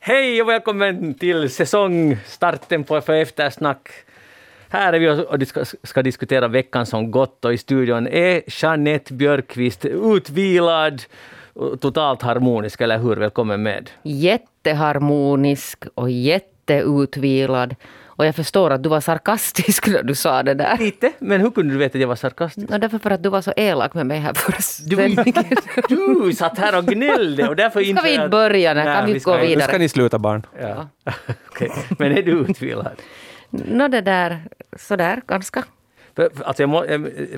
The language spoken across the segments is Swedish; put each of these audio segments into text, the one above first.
Hej och välkommen till säsongstarten på För Eftersnack. Här är vi och ska, ska diskutera veckan som gått och i studion är Jeanette Björkqvist utvilad och totalt harmonisk, eller hur? Välkommen med. Jätteharmonisk och jätteutvilad. Och jag förstår att du var sarkastisk när du sa det där. Lite, men hur kunde du veta att jag var sarkastisk? No, därför för att du var så elak med mig här förra Du, du satt här och gnällde och därför Ska vi inte börja? Nej, kan vi, vi gå vidare? Nu ska ni sluta barn. Ja. okay. Men är du utvilad? Nå no, det där, sådär ganska. För, alltså jag må,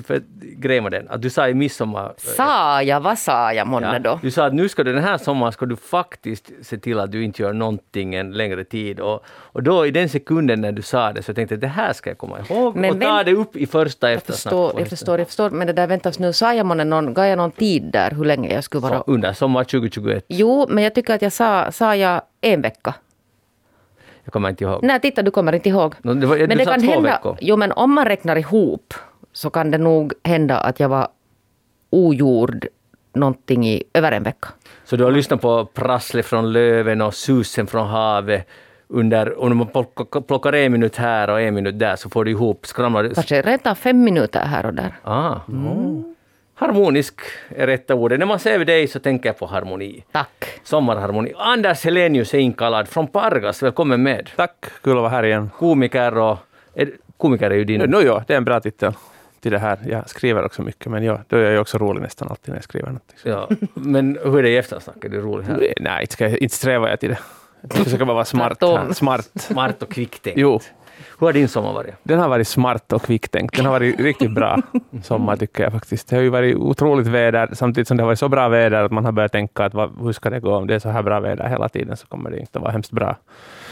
för grejen var den, att du sa i midsommar... Sa jag? Vad sa jag månne ja, då? Du sa att nu ska du den här sommaren ska du faktiskt se till att du inte gör någonting en längre tid. Och, och då i den sekunden när du sa det så tänkte jag det här ska jag komma ihåg men, och ta men, det upp i första eftersnack. Jag förstår, jag förstår, jag förstår. Men det där väntas nu, sa jag månne någon, gav jag någon tid där hur länge jag skulle vara... Så, under sommar 2021? Jo, men jag tycker att jag sa, sa jag en vecka. Jag kommer inte ihåg. Nej, titta du kommer inte ihåg. No, det var, men det kan hända, veckor. Jo, men om man räknar ihop så kan det nog hända att jag var ogjord någonting i över en vecka. Så du har lyssnat på prasslet från löven och susen från havet under, om man plockar en minut här och en minut där så får du ihop, skramlar Kanske rent fem minuter här och där. Ah, mm. Harmonisk är rätta ordet. När man ser dig så tänker jag på harmoni. Tack. Sommarharmoni. Anders Helenius är inkallad från Pargas. Välkommen med. Tack, kul att vara här igen. Komiker och... Är, komiker är ju din... No, no, ja, det är en bra titel till det här. Jag skriver också mycket, men ja, då är jag också rolig nästan alltid när jag skriver något. Ja, men hur är det i eftersnack? Är du rolig här? Nej, inte, ska jag, inte strävar jag till det. Jag försöker bara vara smart. Här. Smart. smart och kvicktänkt. Jo. Hur har din sommar varit? Den har varit smart och kvicktänkt. Den har varit riktigt bra sommar tycker jag faktiskt. Det har ju varit otroligt väder samtidigt som det har varit så bra väder att man har börjat tänka att vad, hur ska det gå om det är så här bra väder hela tiden så kommer det inte att vara hemskt bra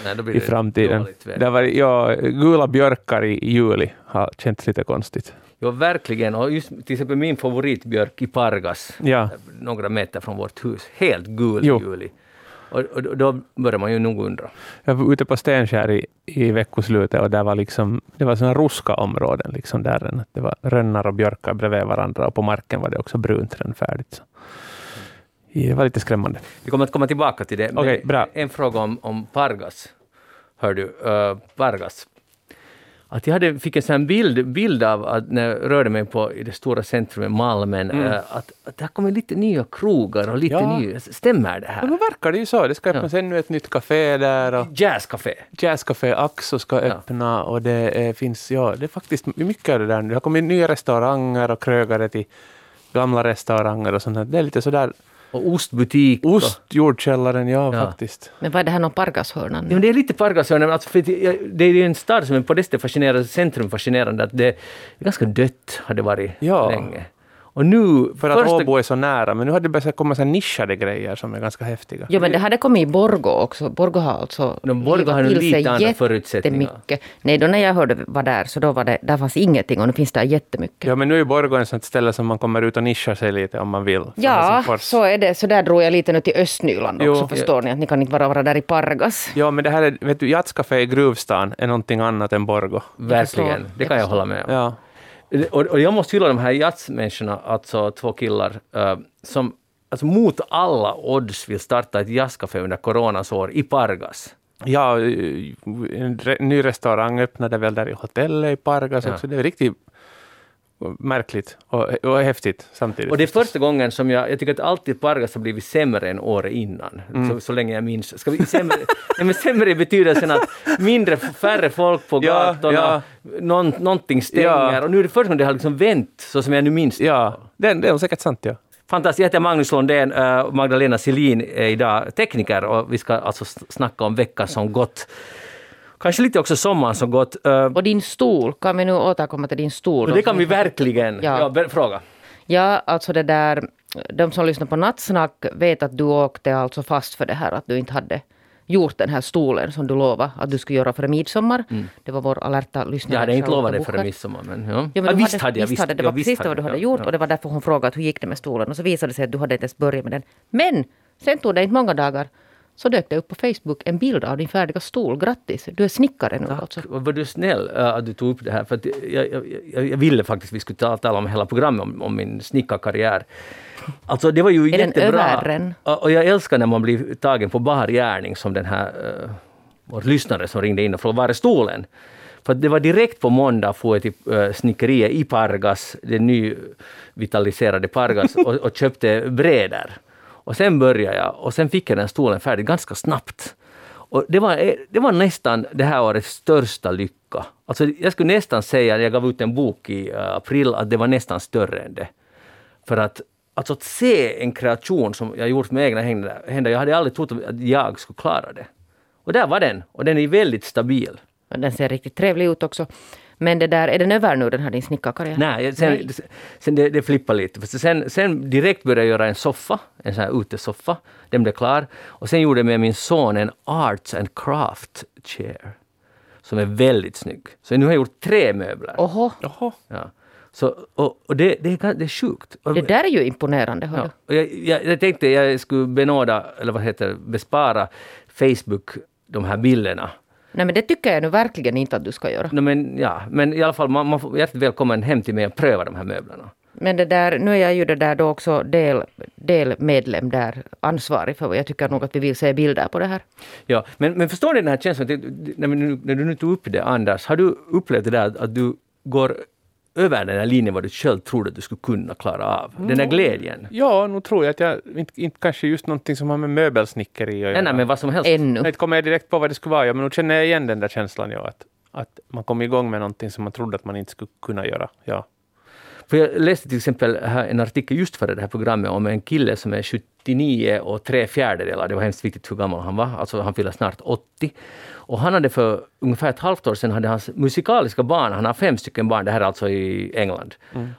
Nej, i framtiden. Det har varit, ja, gula björkar i juli har känts lite konstigt. Ja, verkligen. Och just till exempel min favoritbjörk i Pargas, ja. några meter från vårt hus, helt gul i juli. Och, och, då börjar man ju nog undra. Jag var ute på Stenskär i, i veckoslutet och där var liksom, det var sådana ruska områden. Liksom där, det var rönnar och björkar bredvid varandra och på marken var det också brunt färdigt. Så. Det var lite skrämmande. Vi kommer att komma tillbaka till det. Okay, bra. En fråga om, om Pargas. Hör du, uh, Pargas att jag hade, fick en sån bild, bild av att när jag rörde mig på, i det stora centrumet Malmen, mm. äh, att, att det har kommit lite nya krogar och lite ja. nya... Stämmer det här? Ja, men verkar det ju så. Det ska öppnas ja. ännu ett nytt café där. Och Jazzcafé. Jazzcafé Axo ska öppna ja. och det är, finns, ja, det är faktiskt mycket av det där. Det har kommit nya restauranger och krögare till gamla restauranger och sånt. Det är lite sådär och ostbutik. Ostjordkällaren, ja, ja, faktiskt. Men vad är det här någon Pargashörnan? Ja, det är lite Pargashörnan. Alltså, för det är ju en stad som är på det sättet fascinerande, centrum fascinerande, att det är ganska dött har det varit ja. länge. Och nu, för att Åbo är så nära, men nu har det börjat komma så nischade grejer som är ganska häftiga. Jo, men det hade kommit i Borgo också. Borgo har alltså no, Borgo har lite andra förutsättningar. Nej, då när jag hörde var där, så då var det, där fanns ingenting och nu finns det jättemycket. Ja, men nu är Borgo en sånt ställe som man kommer ut och nischar sig lite om man vill. Ja, så är det. Så där drog jag lite nu till Östnyland också, jo, förstår ja. ni, att ni kan inte bara vara där i Pargas. Ja, men det här är, vet du, Jazzcafé i Gruvstan är någonting annat än Borgo. Verkligen, det kan jag, jag hålla med om. Ja. Och, och jag måste hylla de här jazzmänniskorna, alltså två killar, uh, som alltså mot alla odds vill starta ett jazzcafé under coronans år i Pargas. Ja, en ny restaurang öppnade väl där i hotellet i Pargas ja. också. Det är riktigt märkligt och, och häftigt samtidigt. Och det är första gången som jag, jag tycker att alltid Pargas har blivit sämre än året innan, mm. så, så länge jag minns. Ska vi, sämre, nej, men sämre i betydelsen att mindre, färre folk på gatorna, ja, ja. Någon, någonting stänger ja. och nu är det första gången det har liksom vänt så som jag nu minns Ja, det, det är säkert sant ja. Fantastiskt. Jag heter Magnus Lundén och uh, Magdalena Selin är idag tekniker och vi ska alltså snacka om veckan som gått. Kanske lite också sommaren som gått. Uh, och din stol, kan vi nu återkomma till din stol? Det kan vi verkligen. Ja. ja fråga. Ja, alltså det där, de som lyssnar på Nattsnack vet att du åkte alltså fast för det här att du inte hade gjort den här stolen som du lovade att du skulle göra före midsommar. Mm. Det var vår alerta lyssnare. Jag hade inte lovat det före midsommar. Men, ja. Ja, men visst hade, hade jag. Visst hade, det var precis vad du hade gjort och det var därför hon frågade hur gick det med stolen. Och så visade det sig att du hade inte ens börjat med den. Men sen tog det inte många dagar så dök det upp på Facebook en bild av din färdiga stol. Grattis, du är snickare nu Tack, alltså. var du snäll äh, att du tog upp det här. För att jag, jag, jag, ville faktiskt vi skulle tala, tala om hela programmet om, om min snickarkarriär. Alltså det var ju Är den jättebra. överren? Och, och jag älskar när man blir tagen på bar gärning som den här uh, vår lyssnare som ringde in och frågade var är stolen? För att det var direkt på måndag får jag till uh, snickeriet i Pargas, det nyvitaliserade Pargas, och, och köpte brädor. Och sen började jag och sen fick jag den stolen färdig ganska snabbt. Och det, var, eh, det var nästan det här årets största lycka. Alltså jag skulle nästan säga, jag gav ut en bok i eh, april, att det var nästan större än det. För att, alltså att se en kreation som jag gjort med egna händer, händer, jag hade aldrig trott att jag skulle klara det. Och där var den, och den är väldigt stabil. Den ser riktigt trevlig ut också. Men det där, är den över nu den här din snickarkarriär? Nej, sen, Nej. sen det, det flippar lite. För sen, sen direkt började jag göra en soffa, en sån här utesoffa. Den blev klar. Och sen gjorde jag med min son en Arts and Craft chair. Som är väldigt snygg. Så nu har jag gjort tre möbler. Oho, Jaha. Ja. Så, och, och det, det, är, det är sjukt. Det där är ju imponerande. Ja, och jag, jag, jag tänkte jag skulle benåda, eller vad heter bespara Facebook de här bilderna. Nej men det tycker jag nu verkligen inte att du ska göra. No, men, ja, men i alla fall, man, man får hjärtligt välkommen hem till mig och pröva de här möblerna. Men det där, nu är jag ju det där då också del, delmedlem där, ansvarig för vad jag tycker nog att vi vill se bilder på det här. Ja, men, men förstår ni den här känslan, när, du nu tog upp det Anders, har du upplevt det där att du går över den här linjen vad du själv trodde att du skulle kunna klara av? Den där glädjen? Ja, nu tror jag att jag inte, inte kanske just någonting som har med möbelsnickeri att göra. nej, men vad som helst. Ännu. Jag kommer jag direkt på vad det skulle vara, ja, men nu känner jag igen den där känslan. Ja, att, att man kom igång med någonting som man trodde att man inte skulle kunna göra. Ja. För jag läste till exempel en artikel just före det här programmet om en kille som är 79 och tre fjärdedelar. Det var hemskt viktigt hur gammal han var. Alltså han fyller snart 80. Och han hade för ungefär ett halvt år sedan hade hans musikaliska barn, han har fem stycken barn, det här är alltså i England,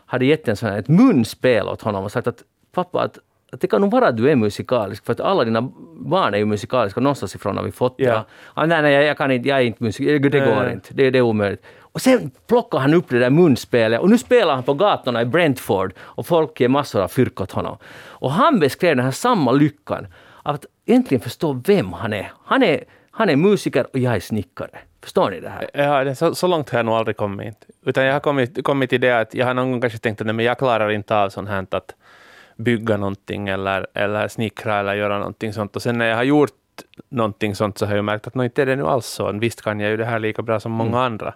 hade gett en sån här, ett munspel åt honom och sagt att pappa, att det kan nog vara att du är musikalisk, för att alla dina barn är ju musikaliska, någonstans ifrån har vi fått det. Ah, nej, nej, jag, kan inte, jag är inte musik, det går Nej. inte, det, det är omöjligt. Och sen plockar han upp det där munspelet och nu spelar han på gatorna i Brentford och folk ger massor av fyrk åt honom. Och han beskrev den här samma lyckan att äntligen förstå vem han är. Han är, han är musiker och jag är snickare. Förstår ni det här? Ja, det, så, så långt har jag nog aldrig kommit. Utan jag har kommit, kommit till det att jag har någon gång kanske tänkt att nej, men jag klarar inte av sånt här att bygga någonting eller, eller snickra eller göra någonting sånt. Och sen när jag har gjort någonting sånt så har jag märkt att nå, inte är det nu alls så. Visst kan jag ju det här lika bra som många andra.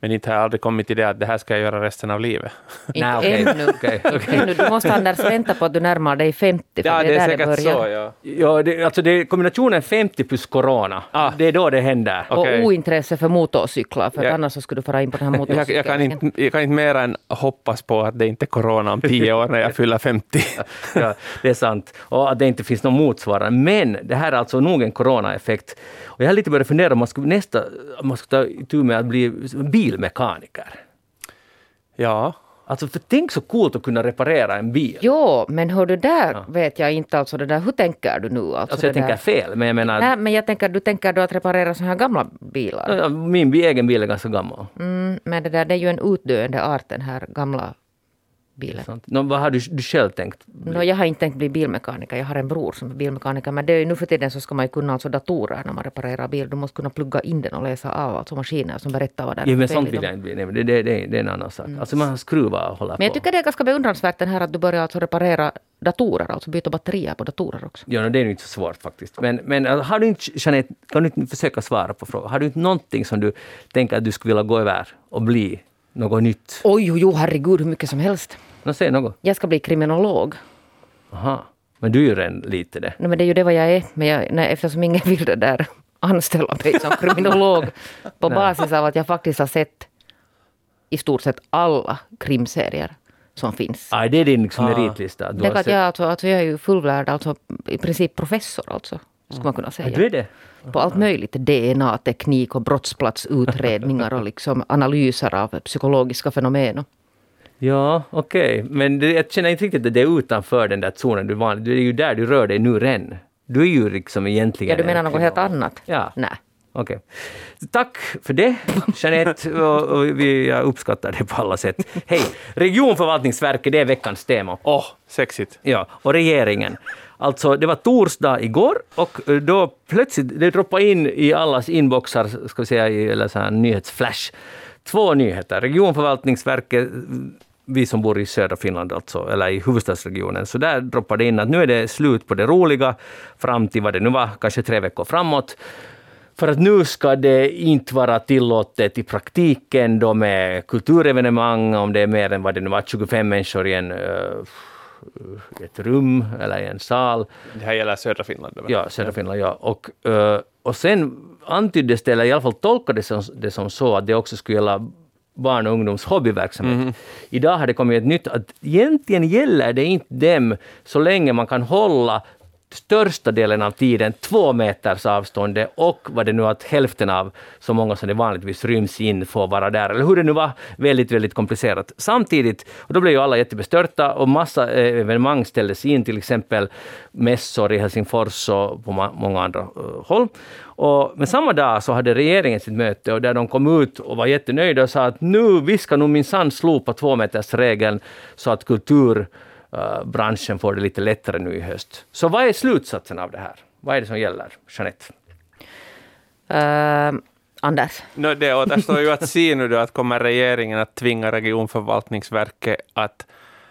Men inte har jag aldrig kommit till det att det här ska jag göra resten av livet. Inte Nej, okej. ännu. Okej, okej. ännu. Du måste Anders vänta på att du närmar dig 50, för Ja, det är där det säkert börjar. så. Ja. Ja, det, alltså det är kombinationen 50 plus corona. Ah. Det är då det händer. Och Okej. ointresse för motorcyklar, för Jag- annars så skulle du fara in på den här Jag, jag, motorcykeln. kan inte, jag kan inte mer än hoppas på att det inte är corona om tio år när jag fyller 50. Ja, det är sant. Och att det inte finns någon motsvarande. Men det här är alltså nog en coronaeffekt. Och jag har lite börjat fundera om man skulle nästa, om man skulle ta itu med att bli bilmekaniker. Ja. Alltså för tänk så coolt att kunna reparera en bil. Jo, men hör du där vet jag inte alltså det där, hur tänker du nu? Alltså, Alltså jag det tänker där? fel, men jag menar... Nej, men jag tänker, du tänker då att reparera sådana här gamla bilar? Ja, Min egen bil är ganska gammal. Mm, men det där, det är ju en utdöende art den här gamla bilen. Nå, vad har du, du själv tänkt? Nå, jag har inte tänkt bli bilmekaniker, jag har en bror som är bilmekaniker. Men det är, nu för tiden så ska man ju kunna alltså datorer när man reparerar bil. Du måste kunna plugga in den och läsa av alltså maskiner som berättar vad det är Ja, men sånt vill jag inte bli. Nej, det, det, det, det är en annan sak. Alltså man skruvar och håller Men jag på. tycker det är ganska beundransvärt den här att du börjar alltså reparera datorer, alltså byta batterier på datorer också. Ja, no, det är ju inte så svårt faktiskt. Men, men äh, har du inte, Jeanette, kan du inte försöka svara på frågan? Har du inte någonting som du tänker att du skulle vilja gå över och bli något nytt? Oj, oj, oj, herregud, hur mycket som helst. Nå, säg något. Jag ska bli kriminolog. Aha. Men du är ju redan lite det. Nej, men det är ju det vad jag är. Men jag, nej, eftersom ingen vill det där anställa mig som kriminolog på basis av att jag faktiskt har sett i stort sett alla krimserier som finns. Ah, det är din liksom, meritlista. Du Det har är att sett- jag, alltså, alltså, jag är ju fullvärd, alltså i princip professor alltså. Skulle man kunna säga. du är det? På allt möjligt. DNA-teknik och brottsplatsutredningar och liksom analyser av psykologiska fenomen. Ja, okej. Men det, jag känner inte riktigt att det är utanför den där zonen du var. Det är ju där du rör dig nu redan. Du är ju liksom egentligen... Ja, du menar en något helt annat? Ja. Nej. Okej. Tack för det, Jeanette. och, och vi, jag uppskattar det på alla sätt. Hej! Regionförvaltningsverket, det är veckans tema. Åh, sexigt. Ja, och regeringen Alltså, det var torsdag igår och eh, då plötsligt, det droppade in i allas inboxar, ska vi säga, eller så här nyhetsflash, två nyheter. Regionförvaltningsverket, eh, vi som bor i södra Finland, alltså, eller i huvudstadsregionen, så där droppade det in att nu är det slut på det roliga fram till vad det nu var, kanske tre veckor framåt. För att nu ska det inte vara tillåtet i praktiken då med kulturevenemang, om det är mer än vad det nu var, 25 människor i en, eh, ett rum eller i en sal. Det här gäller södra Finland. Ja, södra Finland, ja. Och, eh, och sen antyddes det, eller i alla fall tolkades det som, det som så, att det också skulle gälla barn och ungdoms hobbyverksamhet. Idag har det kommit ett nytt, att egentligen gäller det inte dem så länge man kan hålla största delen av tiden två meters avstånd och vad det nu att hälften av så många som det vanligtvis ryms in får vara där, eller hur det nu var, väldigt, väldigt komplicerat. Samtidigt, och då blev ju alla jättebestörta och massa eh, evenemang ställdes in, till exempel mässor i Helsingfors och på många andra eh, håll. Och, men samma dag så hade regeringen sitt möte och där de kom ut och var jättenöjda och sa att nu, vi ska nog minsann slopa tvåmetersregeln så att kultur eh, branschen får det lite lättare nu i höst. Så vad är slutsatsen av det här? Vad är det som gäller? Jeanette? Eh, Anders? No, det återstår ju att se nu då att kommer regeringen att tvinga regionförvaltningsverket att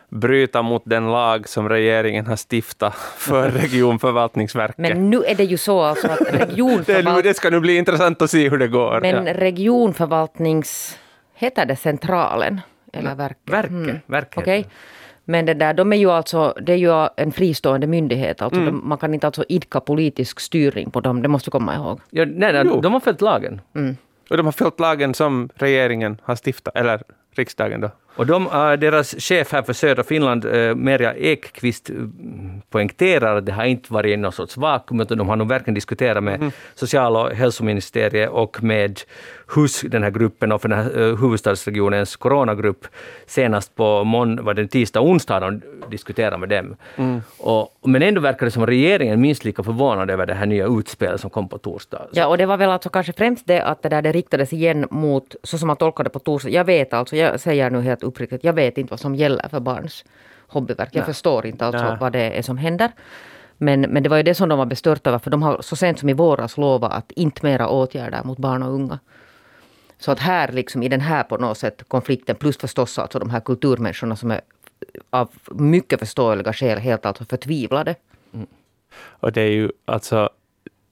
bryta mot den lag som regeringen har stiftat för regionförvaltningsverket. Men nu är det ju så alltså att regionförvaltning... det ska nu bli intressant att se hur det går. Men regionförvaltnings... Heter det centralen? Eller verket? Verket. Mm. verket. Okej. Men det där, de är ju alltså, det är ju en fristående myndighet. Alltså Mm. de, man kan inte alltså idka politisk styrning på dem, det måste vi komma ihåg. Ja, nej, nej, Jo. de har följt lagen. Och de har följt lagen som regeringen har stiftat, eller riksdagen då. Och de, äh, deras chef här för södra Finland, äh, Merja Ekqvist, äh, poängterar att det har inte varit någon sorts vakuum, utan de har nog verkligen diskuterat med social och hälsoministeriet och med HUS, den här gruppen, och för den här huvudstadsregionens coronagrupp, senast på mån, var det tisdag och onsdag de diskuterade med dem. Och, men ändå verkar det som regeringen minst lika förvånad över det här nya utspelet som kom på torsdag. Ja, och det var väl alltså kanske främst det att det där det riktades igen mot, så som man tolkade på torsdag. Jag vet alltså, jag säger nu helt uppriktigt, jag vet inte vad som gäller för barns hobbyverk. Jag Nej. förstår inte alltså Nej. vad det är som händer. Men, men det var ju det som de var bestörta över, för de har så sent som i våras lovat att inte mera åtgärder mot barn och unga. Så att här, liksom i den här på något sätt konflikten, plus förstås alltså de här kulturmänniskorna som är av mycket förståeliga skäl helt alltså förtvivlade. Och det är ju alltså,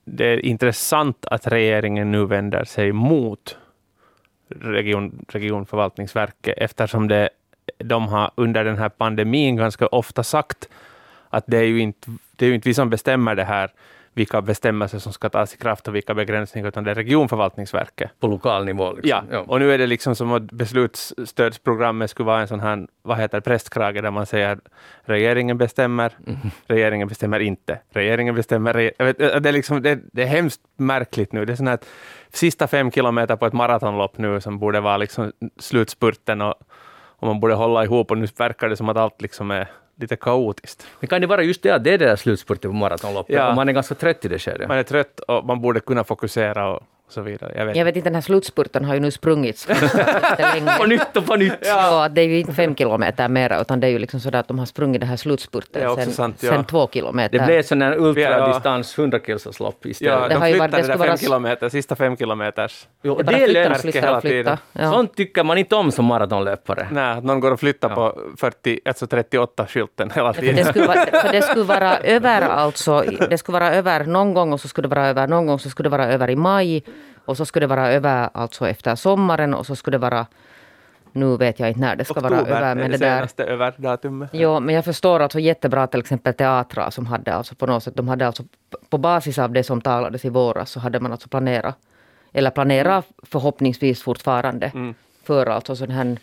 det är intressant att regeringen nu vänder sig mot region, regionförvaltningsverket eftersom det, de har under den här pandemin ganska ofta sagt att det är ju inte, det är ju inte vi som bestämmer det här, vilka bestämmelser som ska tas i kraft och vilka begränsningar, utan det är regionförvaltningsverket. På lokal nivå. Liksom. Ja, och nu är det liksom som att beslutsstödsprogrammet skulle vara en sån här, vad heter prästkrage, där man säger regeringen bestämmer, regeringen bestämmer inte, regeringen bestämmer. vet, det, är liksom, det, det är hemskt märkligt nu. Det är sån här sista fem kilometer på ett maratonlopp nu som borde vara liksom slutspurten och, och man borde hålla ihop och nu verkar det som att allt liksom är lite kaotiskt. Men kan det vara just det att det är det där slutspurten på maratonloppet Ja. och man är ganska trött i det skedet? Man är trött och man borde kunna fokusera och så vidare. Jag vet. Jag vet inte, den här slutspurten har ju nu sprungits. På nytt och på nytt! Ja, det är ju inte fem kilometer mera, utan det är ju liksom sådär att de har sprungit den här slutspurten Det är också sen, sant, ja. sen två kilometer. Det blev sån här ultradistans Ja. 100 kiloslopp istället. Ja, Det de har ju flyttar varit- det det där fem vara- kilometer, sista fem kilometers. Jo, det och det är och flyttar hela och tiden. Ja. Sånt tycker man inte om som maratonlöpare. Nej, att någon går och flyttar Ja. på 40, alltså 38-skylten hela För tiden. det, skulle vara, för det skulle vara över alltså, det skulle vara över någon gång och så skulle det vara över någon gång så skulle det vara över i maj och så skulle det vara över alltså efter sommaren och så skulle det vara nu vet jag inte när det ska vara Oktober över är men det det senaste överdatumet. Jo, men jag förstår alltså jättebra till exempel teatrar som hade alltså på något sätt, de hade alltså på basis av det som talades i våras så hade man alltså planerat, eller planerat förhoppningsvis fortfarande för alltså sån här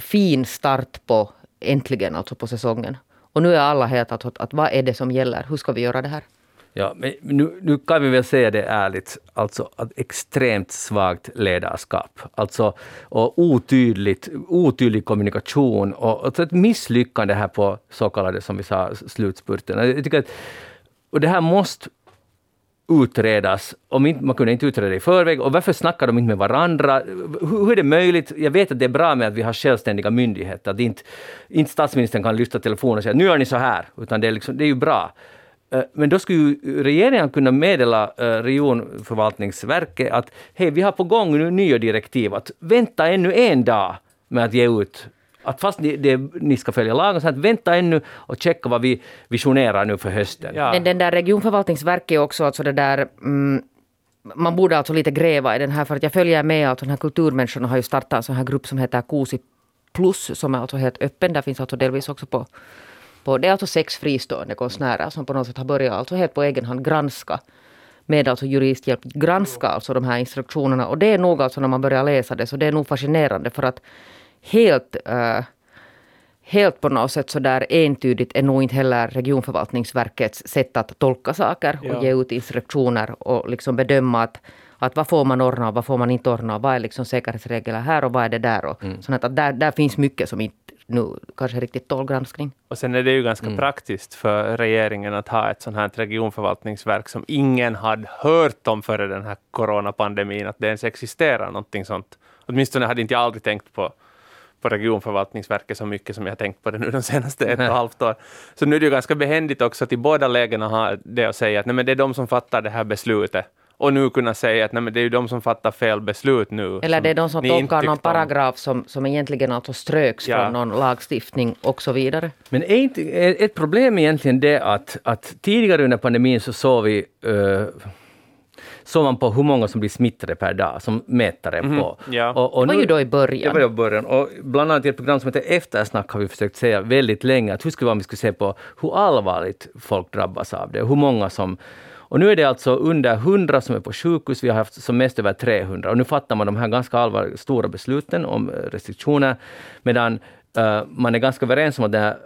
fin start på äntligen alltså på säsongen. Och nu är alla helt att, att vad är det som gäller? Hur ska vi göra det här? Ja, men nu, nu kan vi väl säga det ärligt, alltså att extremt svagt ledarskap. Alltså, och otydligt, otydlig kommunikation och, och ett misslyckande här på så kallade, som vi sa, slutspurten. Jag tycker att, och det här måste utredas om inte, man kunde inte utreda det i förväg och varför snackar de inte med varandra? Hur, hur är det möjligt? Jag vet att det är bra med att vi har självständiga myndigheter, att inte, inte statsministern kan lyfta telefonen och säga nu gör ni så här, utan det är, liksom, det är ju bra. Eh, men då skulle ju regeringen kunna meddela uh, regionförvaltningsverket att hej, vi har på gång nu nya direktiv, att vänta ännu en dag med att ge ut att fast ni, det, ni ska följa lagen, så att vänta ännu och checka vad vi visionerar nu för hösten. Ja. Men den där regionförvaltningsverket är också alltså det där mm, man borde alltså lite gräva i den här, för att jag följer med, alltså den här kulturmänniskorna har ju startat en sån här grupp som heter Kuusi Plus, som är alltså helt öppen. Där finns alltså delvis också på, på det är alltså sex fristående konstnärer som på något sätt har börjat alltså helt på egen hand granska med alltså juristhjälp, granska alltså de här instruktionerna. Och det är nog alltså när man börjar läsa det, så det är nog fascinerande för att helt, uh, helt på något sätt så där entydigt är nog inte heller regionförvaltningsverkets sätt att tolka saker och ja. ge ut instruktioner och liksom bedöma att att vad får man ordna och vad får man inte ordna vad är liksom säkerhetsregler här och vad är det där. Och mm. så att där, där finns mycket som inte nu kanske riktigt tål granskning. Och sen är det ju ganska mm. praktiskt för regeringen att ha ett sånt här regionförvaltningsverk som ingen hade hört om före den här coronapandemin, att det ens existerar någonting sånt. Åtminstone hade inte jag aldrig tänkt på på regionförvaltningsverket så mycket som jag tänkt på det nu de senaste ett och ett halvt år. Så nu är det ju ganska behändigt också att i båda lägena ha det att säga att nej, men det är de som fattar det här beslutet och nu kunna säga att nej, men det är ju de som fattar fel beslut nu. Eller det är de som tolkar någon paragraf som, som egentligen alltså ströks ja. från någon lagstiftning och så vidare. Men är inte ett problem egentligen det att, att tidigare under pandemin så såg vi uh, såg man på hur många som blir smittade per dag, som mätare mm. på. Ja. Och, och det var ju då i början. Det var i början. Och bland annat i ett program som heter Eftersnack har vi försökt säga väldigt länge att hur skulle det vara om vi skulle se på hur allvarligt folk drabbas av det, hur många som och nu är det alltså under 100 som är på sjukhus, vi har haft som mest över 300. Och nu fattar man de här ganska allvarliga, stora besluten om eh, restriktioner, medan uh, man är ganska överens om att det, här,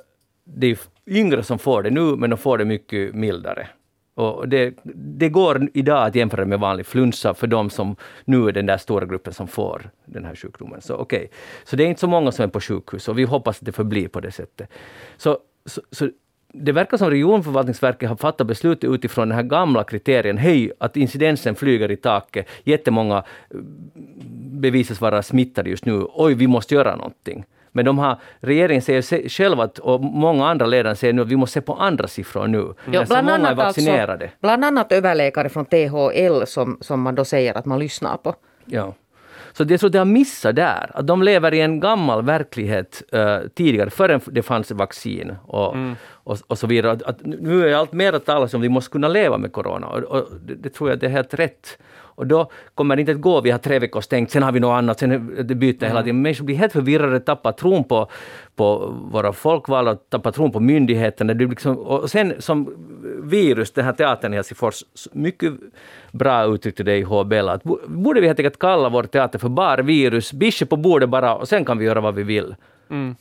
det är yngre som får det nu, men de får det mycket mildare. Och det, det går idag att jämföra med vanlig flunsa för de som nu är den där stora gruppen som får den här sjukdomen. Så okay. Så det är inte så många som är på sjukhus och vi hoppas att det förblir på det sättet. Så, så, så det verkar som regionförvaltningsverket har fattat beslut utifrån den här gamla kriterien, hej, att incidensen flyger i taket, jättemånga eh, bevisas vara smittade just nu, oj, vi måste göra någonting. Men de har, regeringen säger själv att, och många andra ledare säger nu att vi måste se på andra siffror nu. Ja, bland, många är vaccinerade. Alltså, bland annat överläkare från THL som, som man då säger att man lyssnar på. Ja. Så det är så de har missat där, att de lever i en gammal verklighet uh, tidigare, förrän det fanns vaccin och, mm. och, och, så vidare. Att, att nu är allt mer att tala om att vi måste kunna leva med corona och, och det, det, tror jag det är helt rätt. Och då kommer det inte att gå, vi har tre veckor stängt, sen har vi något annat, sen det byter mm. hela tiden. Människor blir helt förvirrade, tappar tron på, på våra folkvalda, tappar tron på myndigheterna. Det liksom, och sen som virus, den här teatern i Helsingfors, mycket bra uttryckte det i HBL, att borde vi helt enkelt kalla vår teater för bar virus, bische på bordet bara och sen kan vi göra vad vi vill. Mm.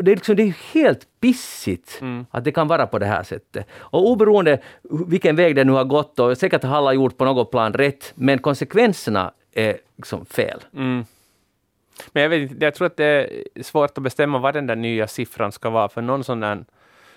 Det är, liksom, det är helt pissigt mm. att det kan vara på det här sättet. Och oberoende vilken väg det nu har gått, och säkert har alla gjort på något plan rätt, men konsekvenserna är liksom fel. Mm. Men jag, vet, jag tror att det är svårt att bestämma vad den där nya siffran ska vara, för någon sån där...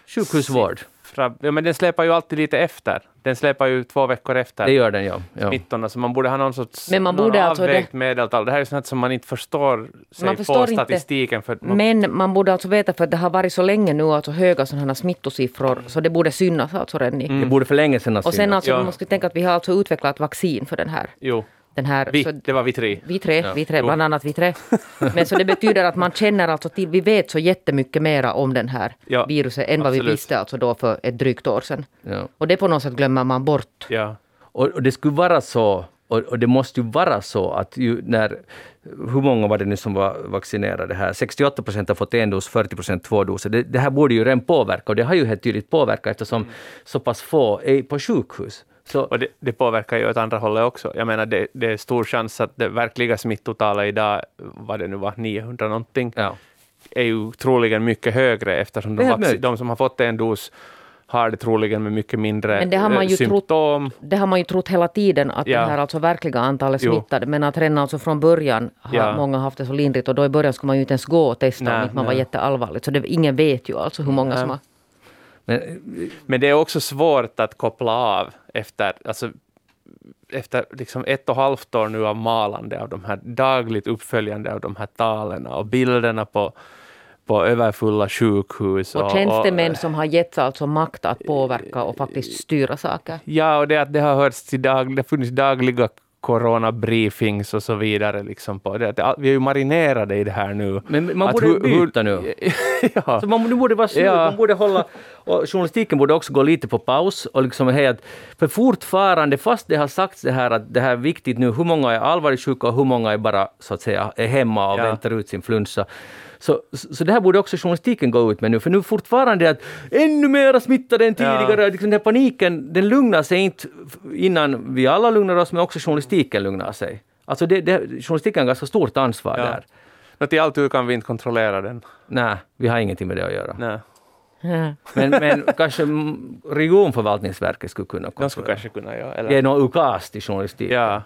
Sjukhusvård. Siffra, ja, men den släpar ju alltid lite efter. Den släpar ju två veckor efter. Det gör den, ja. ja. Smittorna, så man borde ha någon sorts men man borde alltså avvägt det... medeltal. Det här är sånt som man inte förstår sig man förstår på statistiken. För något... Men man borde alltså veta, för det har varit så länge nu, alltså höga sådana smittosiffror, så det borde synas alltså redan mm. Det borde för länge sedan ha Och sen alltså, ja. man måste tänka att vi har alltså utvecklat vaccin för den här. Jo. Den här, vi, så, det var vi tre. Vi tre, ja. vi tre bland annat vi tre. Men så det betyder att man känner alltså till, vi vet så jättemycket mera om den här ja, viruset än vad vi visste alltså då för ett drygt år sedan. Ja. Och det på något sätt glömmer man bort. Ja. Och, och det skulle vara så, och, och, det måste ju vara så att ju när, hur många var det nu som var vaccinerade här? 68 procent har fått en dos, 40 procent två doser. Det, det, här borde ju redan påverka och det har ju helt tydligt påverkat eftersom mm. så pass få är på sjukhus. Så. Och det, det, påverkar ju åt andra hållet också. Jag menar, det, det är stor chans att det verkliga smittotalet idag, vad det nu var, 900 någonting, ja. är ju troligen mycket högre eftersom de, de som har fått en dos har det troligen med mycket mindre men det har man ju symptom. Trott, det har man ju trott hela tiden, att ja. det här alltså verkliga antalet smittade, men att redan alltså från början har ja. många haft det så lindrigt och då i början skulle man ju inte ens gå och testa nej, om man nej. var jätteallvarligt. Så det, ingen vet ju alltså hur många nej. som har men, men det är också svårt att koppla av efter, alltså efter liksom ett och ett halvt år nu av malande av de här dagligt uppföljande av de här talen och bilderna på på överfulla sjukhus. Och, och tjänstemän och, som har getts alltså makt att påverka och faktiskt styra saker. Ja, och det att det har hörts till dag, det har funnits dagliga coronabriefings och så vidare. Liksom på det. Vi är ju marinerade i det här nu. Men man borde att, byta nu. ja. Så man, borde vara slut, ja. man borde hålla... Och journalistiken borde också gå lite på paus. Och liksom hej, för fortfarande, fast det har sagts det här att det här är viktigt nu, hur många är allvarligt sjuka och hur många är bara så att säga är hemma och ja. väntar ut sin flunsa. Så, så det här borde också journalistiken gå ut med nu, för nu fortfarande att ännu mera smittade än tidigare. Ja. Liksom den här paniken, den lugnar sig inte innan vi alla lugnar oss, men också journalistiken lugnar sig. Alltså det, det, journalistiken har ganska stort ansvar ja. där. Men till allt kan vi inte kontrollera den. Nej, vi har ingenting med det att göra. Nej. Men, men kanske regionförvaltningsverket skulle kunna kontrollera. De skulle kanske kunna, ja. Eller? Ge någon ukas till journalistiken. Ja.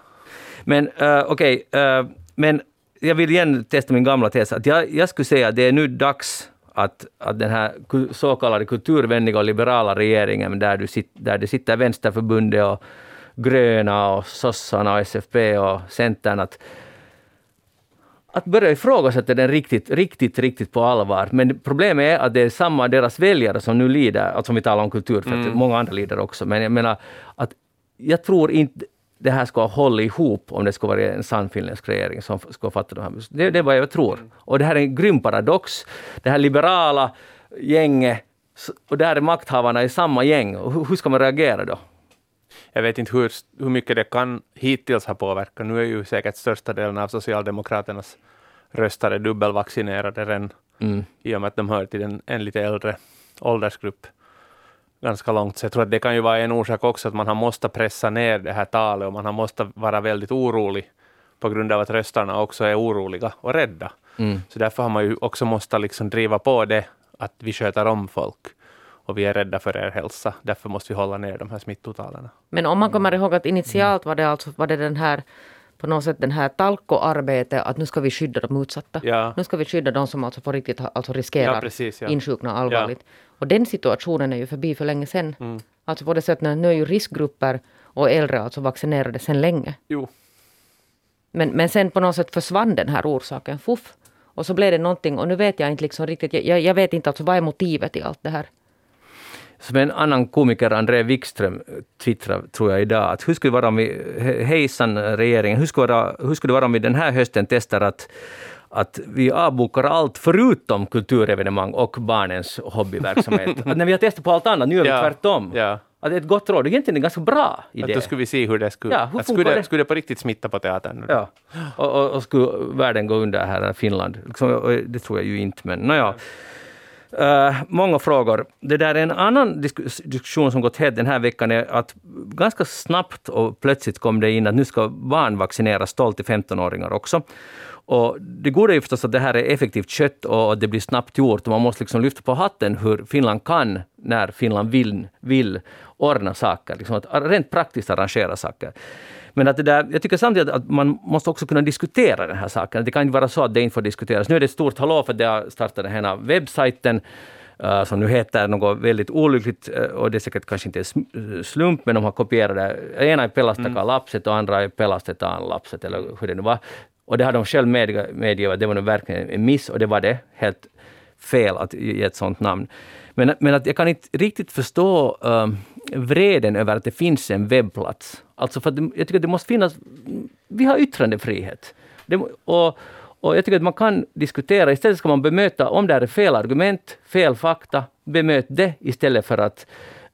Men uh, okej, okay, uh, men jag vill igen testa min gamla tes. Att jag, jag skulle säga att det är nu dags att, att den här så kallade kulturvänliga och liberala regeringen, där, du sit, där det sitter Vänsterförbundet och Gröna och sossarna och SFP och Centern, att, att börja ifrågasätta den riktigt, riktigt, riktigt på allvar. Men problemet är att det är samma deras väljare som nu lider, alltså om vi talar om kultur, för mm. många andra lider också. Men jag menar att jag tror inte det här ska hålla ihop om det ska vara en sann finländsk regering som ska fatta de här besluten. Det, det är vad jag tror. Och det här är en grym paradox. Det här liberala gänget och där är makthavarna i samma gäng. Och hur ska man reagera då? Jag vet inte hur, hur mycket det kan hittills ha påverkat. Nu är ju säkert största delen av Socialdemokraternas röstare dubbelvaccinerade redan mm. i och med att de hör till en, en lite äldre åldersgrupp ganska långt. Så jag tror att det kan ju vara en orsak också att man har måste pressa ner det här talet och man har måste vara väldigt orolig på grund av att röstarna också är oroliga och rädda. Mm. Så därför har man ju också måste liksom driva på det att vi sköter om folk och vi är rädda för er hälsa. Därför måste vi hålla ner de här smittotalen. Men om man kommer ihåg att initialt var det alltså var det den här på något sätt den här talkoarbetet att nu ska vi skydda de utsatta. Ja. Nu ska vi skydda de som alltså på riktigt alltså riskerar ja, precis, ja. insjukna allvarligt. Och den situationen är ju förbi för länge sedan. Mm. Alltså på det sättet, nu är ju riskgrupper och äldre alltså vaccinerade sedan länge. Jo. Men, men sen på något sätt försvann den här orsaken, fuff. Och så blev det någonting och nu vet jag inte liksom riktigt, jag, jag vet inte alltså vad är motivet i allt det här. Som en annan komiker, André Wikström, twittrar tror jag idag, att hur skulle det vara om vi, hejsan regeringen, hur skulle, vara, hur skulle det vara om vi den här hösten testar att att vi avbokar allt förutom kulturevenemang och barnens hobbyverksamhet. att när vi har testat på allt annat, nu gör vi ja, tvärtom. Ja. Att ett gott råd, egentligen en ganska bra idé. Att då skulle vi se hur det skulle... Ja, hur skulle, det, skulle det på riktigt smitta på teatern? Ja, och, och, och, skulle världen gå under här, Finland? Liksom, det tror jag ju inte, men nåja. Uh, många frågor. Det där är en annan diskussion som gått het den här veckan är att ganska snabbt och plötsligt kom det in att nu ska barn vaccineras 12-15-åringar också. Och det goda är ju förstås att det här är effektivt kött och det blir snabbt gjort. Och man måste liksom lyfta på hatten hur Finland kan, när Finland vill, vill ordna saker. Liksom att rent praktiskt arrangera saker. Men att det där, jag tycker samtidigt att man måste också kunna diskutera den här saken. Det kan inte vara så att det inte får diskuteras. Nu är det ett stort hallå för det har startat den här webbsajten Uh, som nu heter något väldigt olyckligt uh, och det är säkert kanske inte en slump, men de har kopierat det. Ena är Pelastakaa mm. lapset och andra är Pelastetaan lapset, eller hur det nu var. Och det har de själv medgivit att det var verkligen en miss och det var det helt fel att ge ett sådant namn. Men, men att jag kan inte riktigt förstå uh, vreden över att det finns en webbplats. Alltså för att jag tycker att det måste finnas... Vi har yttrandefrihet. Det, och, och jag tycker att man kan diskutera, istället ska man bemöta, om det är fel argument, fel fakta, bemöt det istället för att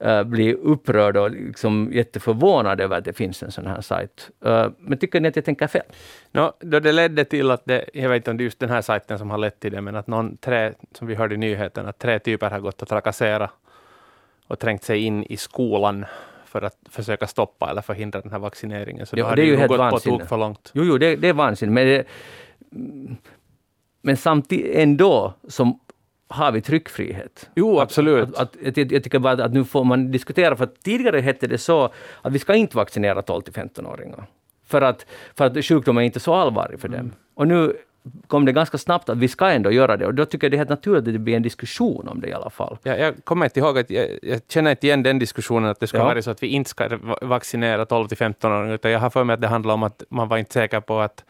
uh, bli upprörd och liksom jätteförvånad över att det finns en sån här sajt. Uh, men tycker ni att jag tänker fel? No, då det ledde till att det, jag vet inte om det är just den här sajten som har lett till det, men att någon, tre, som vi hörde i nyheten, att tre typer har gått och trakasserat och trängt sig in i skolan för att försöka stoppa eller förhindra den här vaccineringen. Så jo, det är ju helt gått vansinne. på tok för långt. Jo, jo det, det är vansinnigt. Men, det, men samtidigt ändå som har vi tryckfrihet. Jo, absolut. Att, att, att, jag, jag tycker bara att nu får man diskutera, för tidigare hette det så att vi ska inte vaccinera 12 till 15-åringar. För att, för att sjukdomen är inte så allvarlig för dem. Mm. Och nu kom det ganska snabbt att vi ska ändå göra det och då tycker jag det är helt naturligt att det blir en diskussion om det i alla fall. Ja, jag kommer inte ihåg att jag, jag känner inte igen den diskussionen att det ska Ja. vara så att vi inte ska va- vaccinera 12 till 15-åringar, utan jag har för mig att det handlar om att man var inte säker på att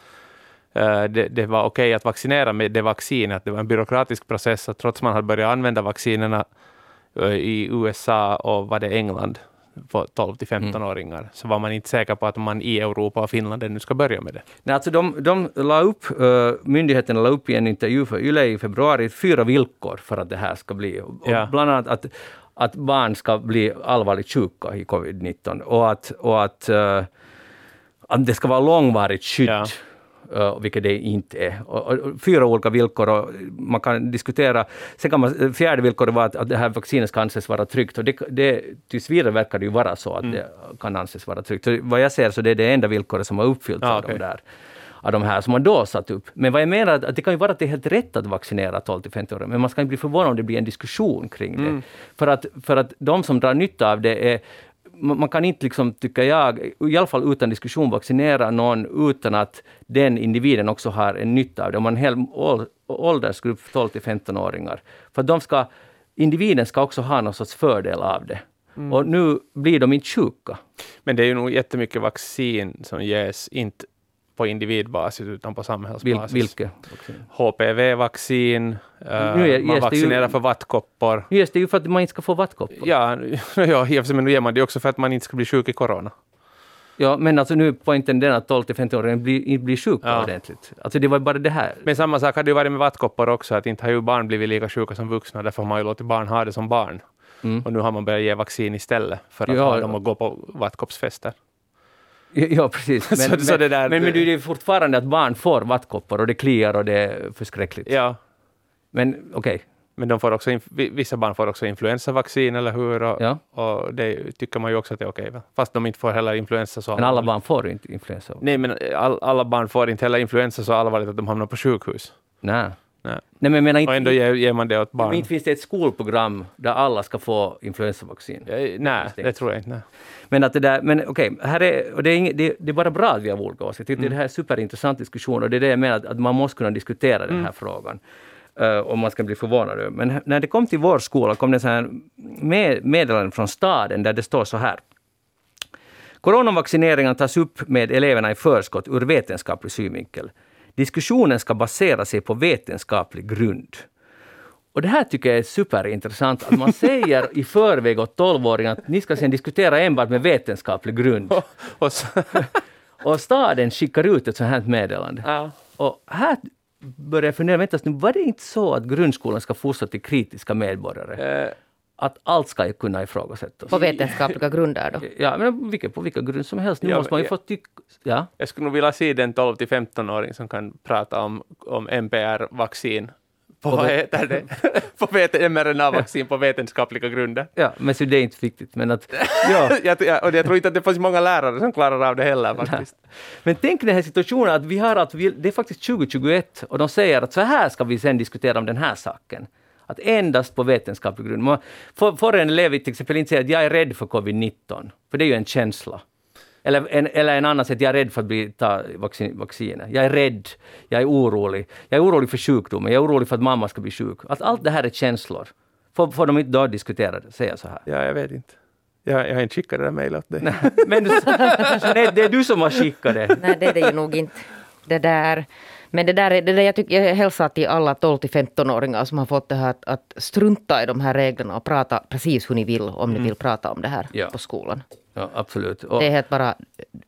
eh, det, det var okej att vaccinera med det vaccinet, att det var en byråkratisk process, att trots man hade börjat använda vaccinerna eh, i USA och var det England 12 till 15-åringar, så var man inte säker på att man i Europa och Finland ännu ska börja med det. Nej, alltså de, de la upp, uh, myndigheterna la upp i en intervju för Yle i februari fyra villkor för att det här ska bli. Och Ja. Bland annat att, att barn ska bli allvarligt sjuka i covid-19 och att, och att, uh, att det ska vara långvarigt skydd. Ja. Uh, vilket det inte är. Och, och, fyra olika villkor och man kan diskutera. Sen kan man, fjärde villkoret var att, att det här vaccinet ska anses vara tryggt och det, det, tills vidare verkar det ju vara så att det kan anses vara tryggt. Så vad jag ser så det är det enda villkoret som har uppfyllts Ja, av okej. de där av de här som man då satt upp. Men vad jag menar är att det kan ju vara att det är helt rätt att vaccinera 12 till 50 år, men man ska inte bli förvånad om det blir en diskussion kring det. För, att, för att de som drar nytta av det är man kan inte, liksom, tycker jag, i alla fall utan diskussion, vaccinera någon utan att den individen också har en nytta av det. Om man har en hel ål- åldersgrupp 12 till 15-åringar. För de ska, individen ska också ha någon sorts fördel av det. Och nu blir de inte sjuka. Men det är ju nog jättemycket vaccin som ges, inte på individbasis utan på Vil, samhällsbasis. vilket? HPV-vaccin, eh, Nu är- man ju- vaccinerar för vattkoppor. Nu ges det ju för att man inte ska få vattkoppor. Ja, ja, i och för sig, men nu ger man det också för att man inte ska bli sjuk i corona. Ja, men alltså nu poängen den att 12 till 15-åringar blir, blir sjuka Ja. ordentligt. Alltså det var bara det här. Men samma sak hade ju varit med vattkoppor också, att inte har ju barn blivit lika sjuka som vuxna, därför har man ju låtit barn ha det som barn. Mm. Och nu har man börjat ge vaccin istället för att Ja, ha dem och gå på vattkoppsfester. Ja, precis. Men, Så- så det där- men, men det är fortfarande att barn får vattkoppor och det kliar och det är förskräckligt. Ja, Men okej, men de får också, vissa barn får också influensavaccin, eller hur? Och, Ja. och det tycker man ju också att det är okej. va? Fast de inte får heller influensa så men alla barn får inte influensa. Nej, men all, alla barn får inte heller influensa så allvarligt att de hamnar på sjukhus. Nej. Nej. Nej, men menar Och inte, ändå ger, ger man det åt men barn. inte finns det ett skolprogram där alla ska få influensavaccin. Ja, Nej, det tror jag inte. Nej. Men att det där, men okej, här är, och det, är det, det är bara bra att vi har olika åsikter. Mm. Det här är en superintressant diskussion och det är det jag menar, att, att man måste kunna diskutera den här Mm. frågan. Uh, om man ska bli förvånad över. Men när det kom till vår skola kom det så här med, meddelande från staden där det står så här. Coronavaccineringen tas upp med eleverna i förskott ur vetenskaplig synvinkel. Diskussionen ska basera sig på vetenskaplig grund. Och det här tycker jag är superintressant, att man säger i förväg åt 12-åringar att ni ska sen diskutera enbart med vetenskaplig grund. Och staden skickar ut ett sånt här meddelande. ja. Och här börjar jag fundera, vänta nu, var det inte så att grundskolan ska fostra till kritiska medborgare? Eh, Att allt ska ju kunna ifrågasättas? På vetenskapliga grunder då. Ja, men vilka, på vilka grund som helst. Nu Ja, måste man ju få tycka... Ja. Jag skulle nog vilja se den 12 till 15-åring som kan prata om, om MPR-vaccin. På, vad ve- heter det? på mRNA-vaccin på vetenskapliga grunder. ja, men så det är inte viktigt. Men att... Ja. jag, jag, och jag tror inte att det finns många lärare som klarar av det heller faktiskt. Men tänk den här situationen att vi har att vi, det är faktiskt 2021 och de säger att så här ska vi sen diskutera om den här saken. Att endast på vetenskaplig grund. Man får, får en elev till exempel inte säga att jag är rädd för covid-19, för det är ju en känsla. Eller en, eller en annan säger att jag är rädd för att bli, ta vaccin, vaccinet. Jag är rädd, jag är orolig. Jag är orolig för sjukdomen, jag är orolig för att mamma ska bli sjuk. Att allt det här är känslor. Får, får de inte då diskutera det, säga så här? Ja, jag vet inte. Jag, jag har inte skickat det där mejlet åt dig. Men du, nej, det är du som har skickat det. Nej, det är det ju nog inte. Det där. Men det där, är- det där jag, tycker, jag hälsar till alla 12 till 15-åringar som har fått det här att, att strunta i de här reglerna och prata precis hur ni vill om ni vill prata om det här Ja. på skolan. Ja, absolut. Och, Det är helt bara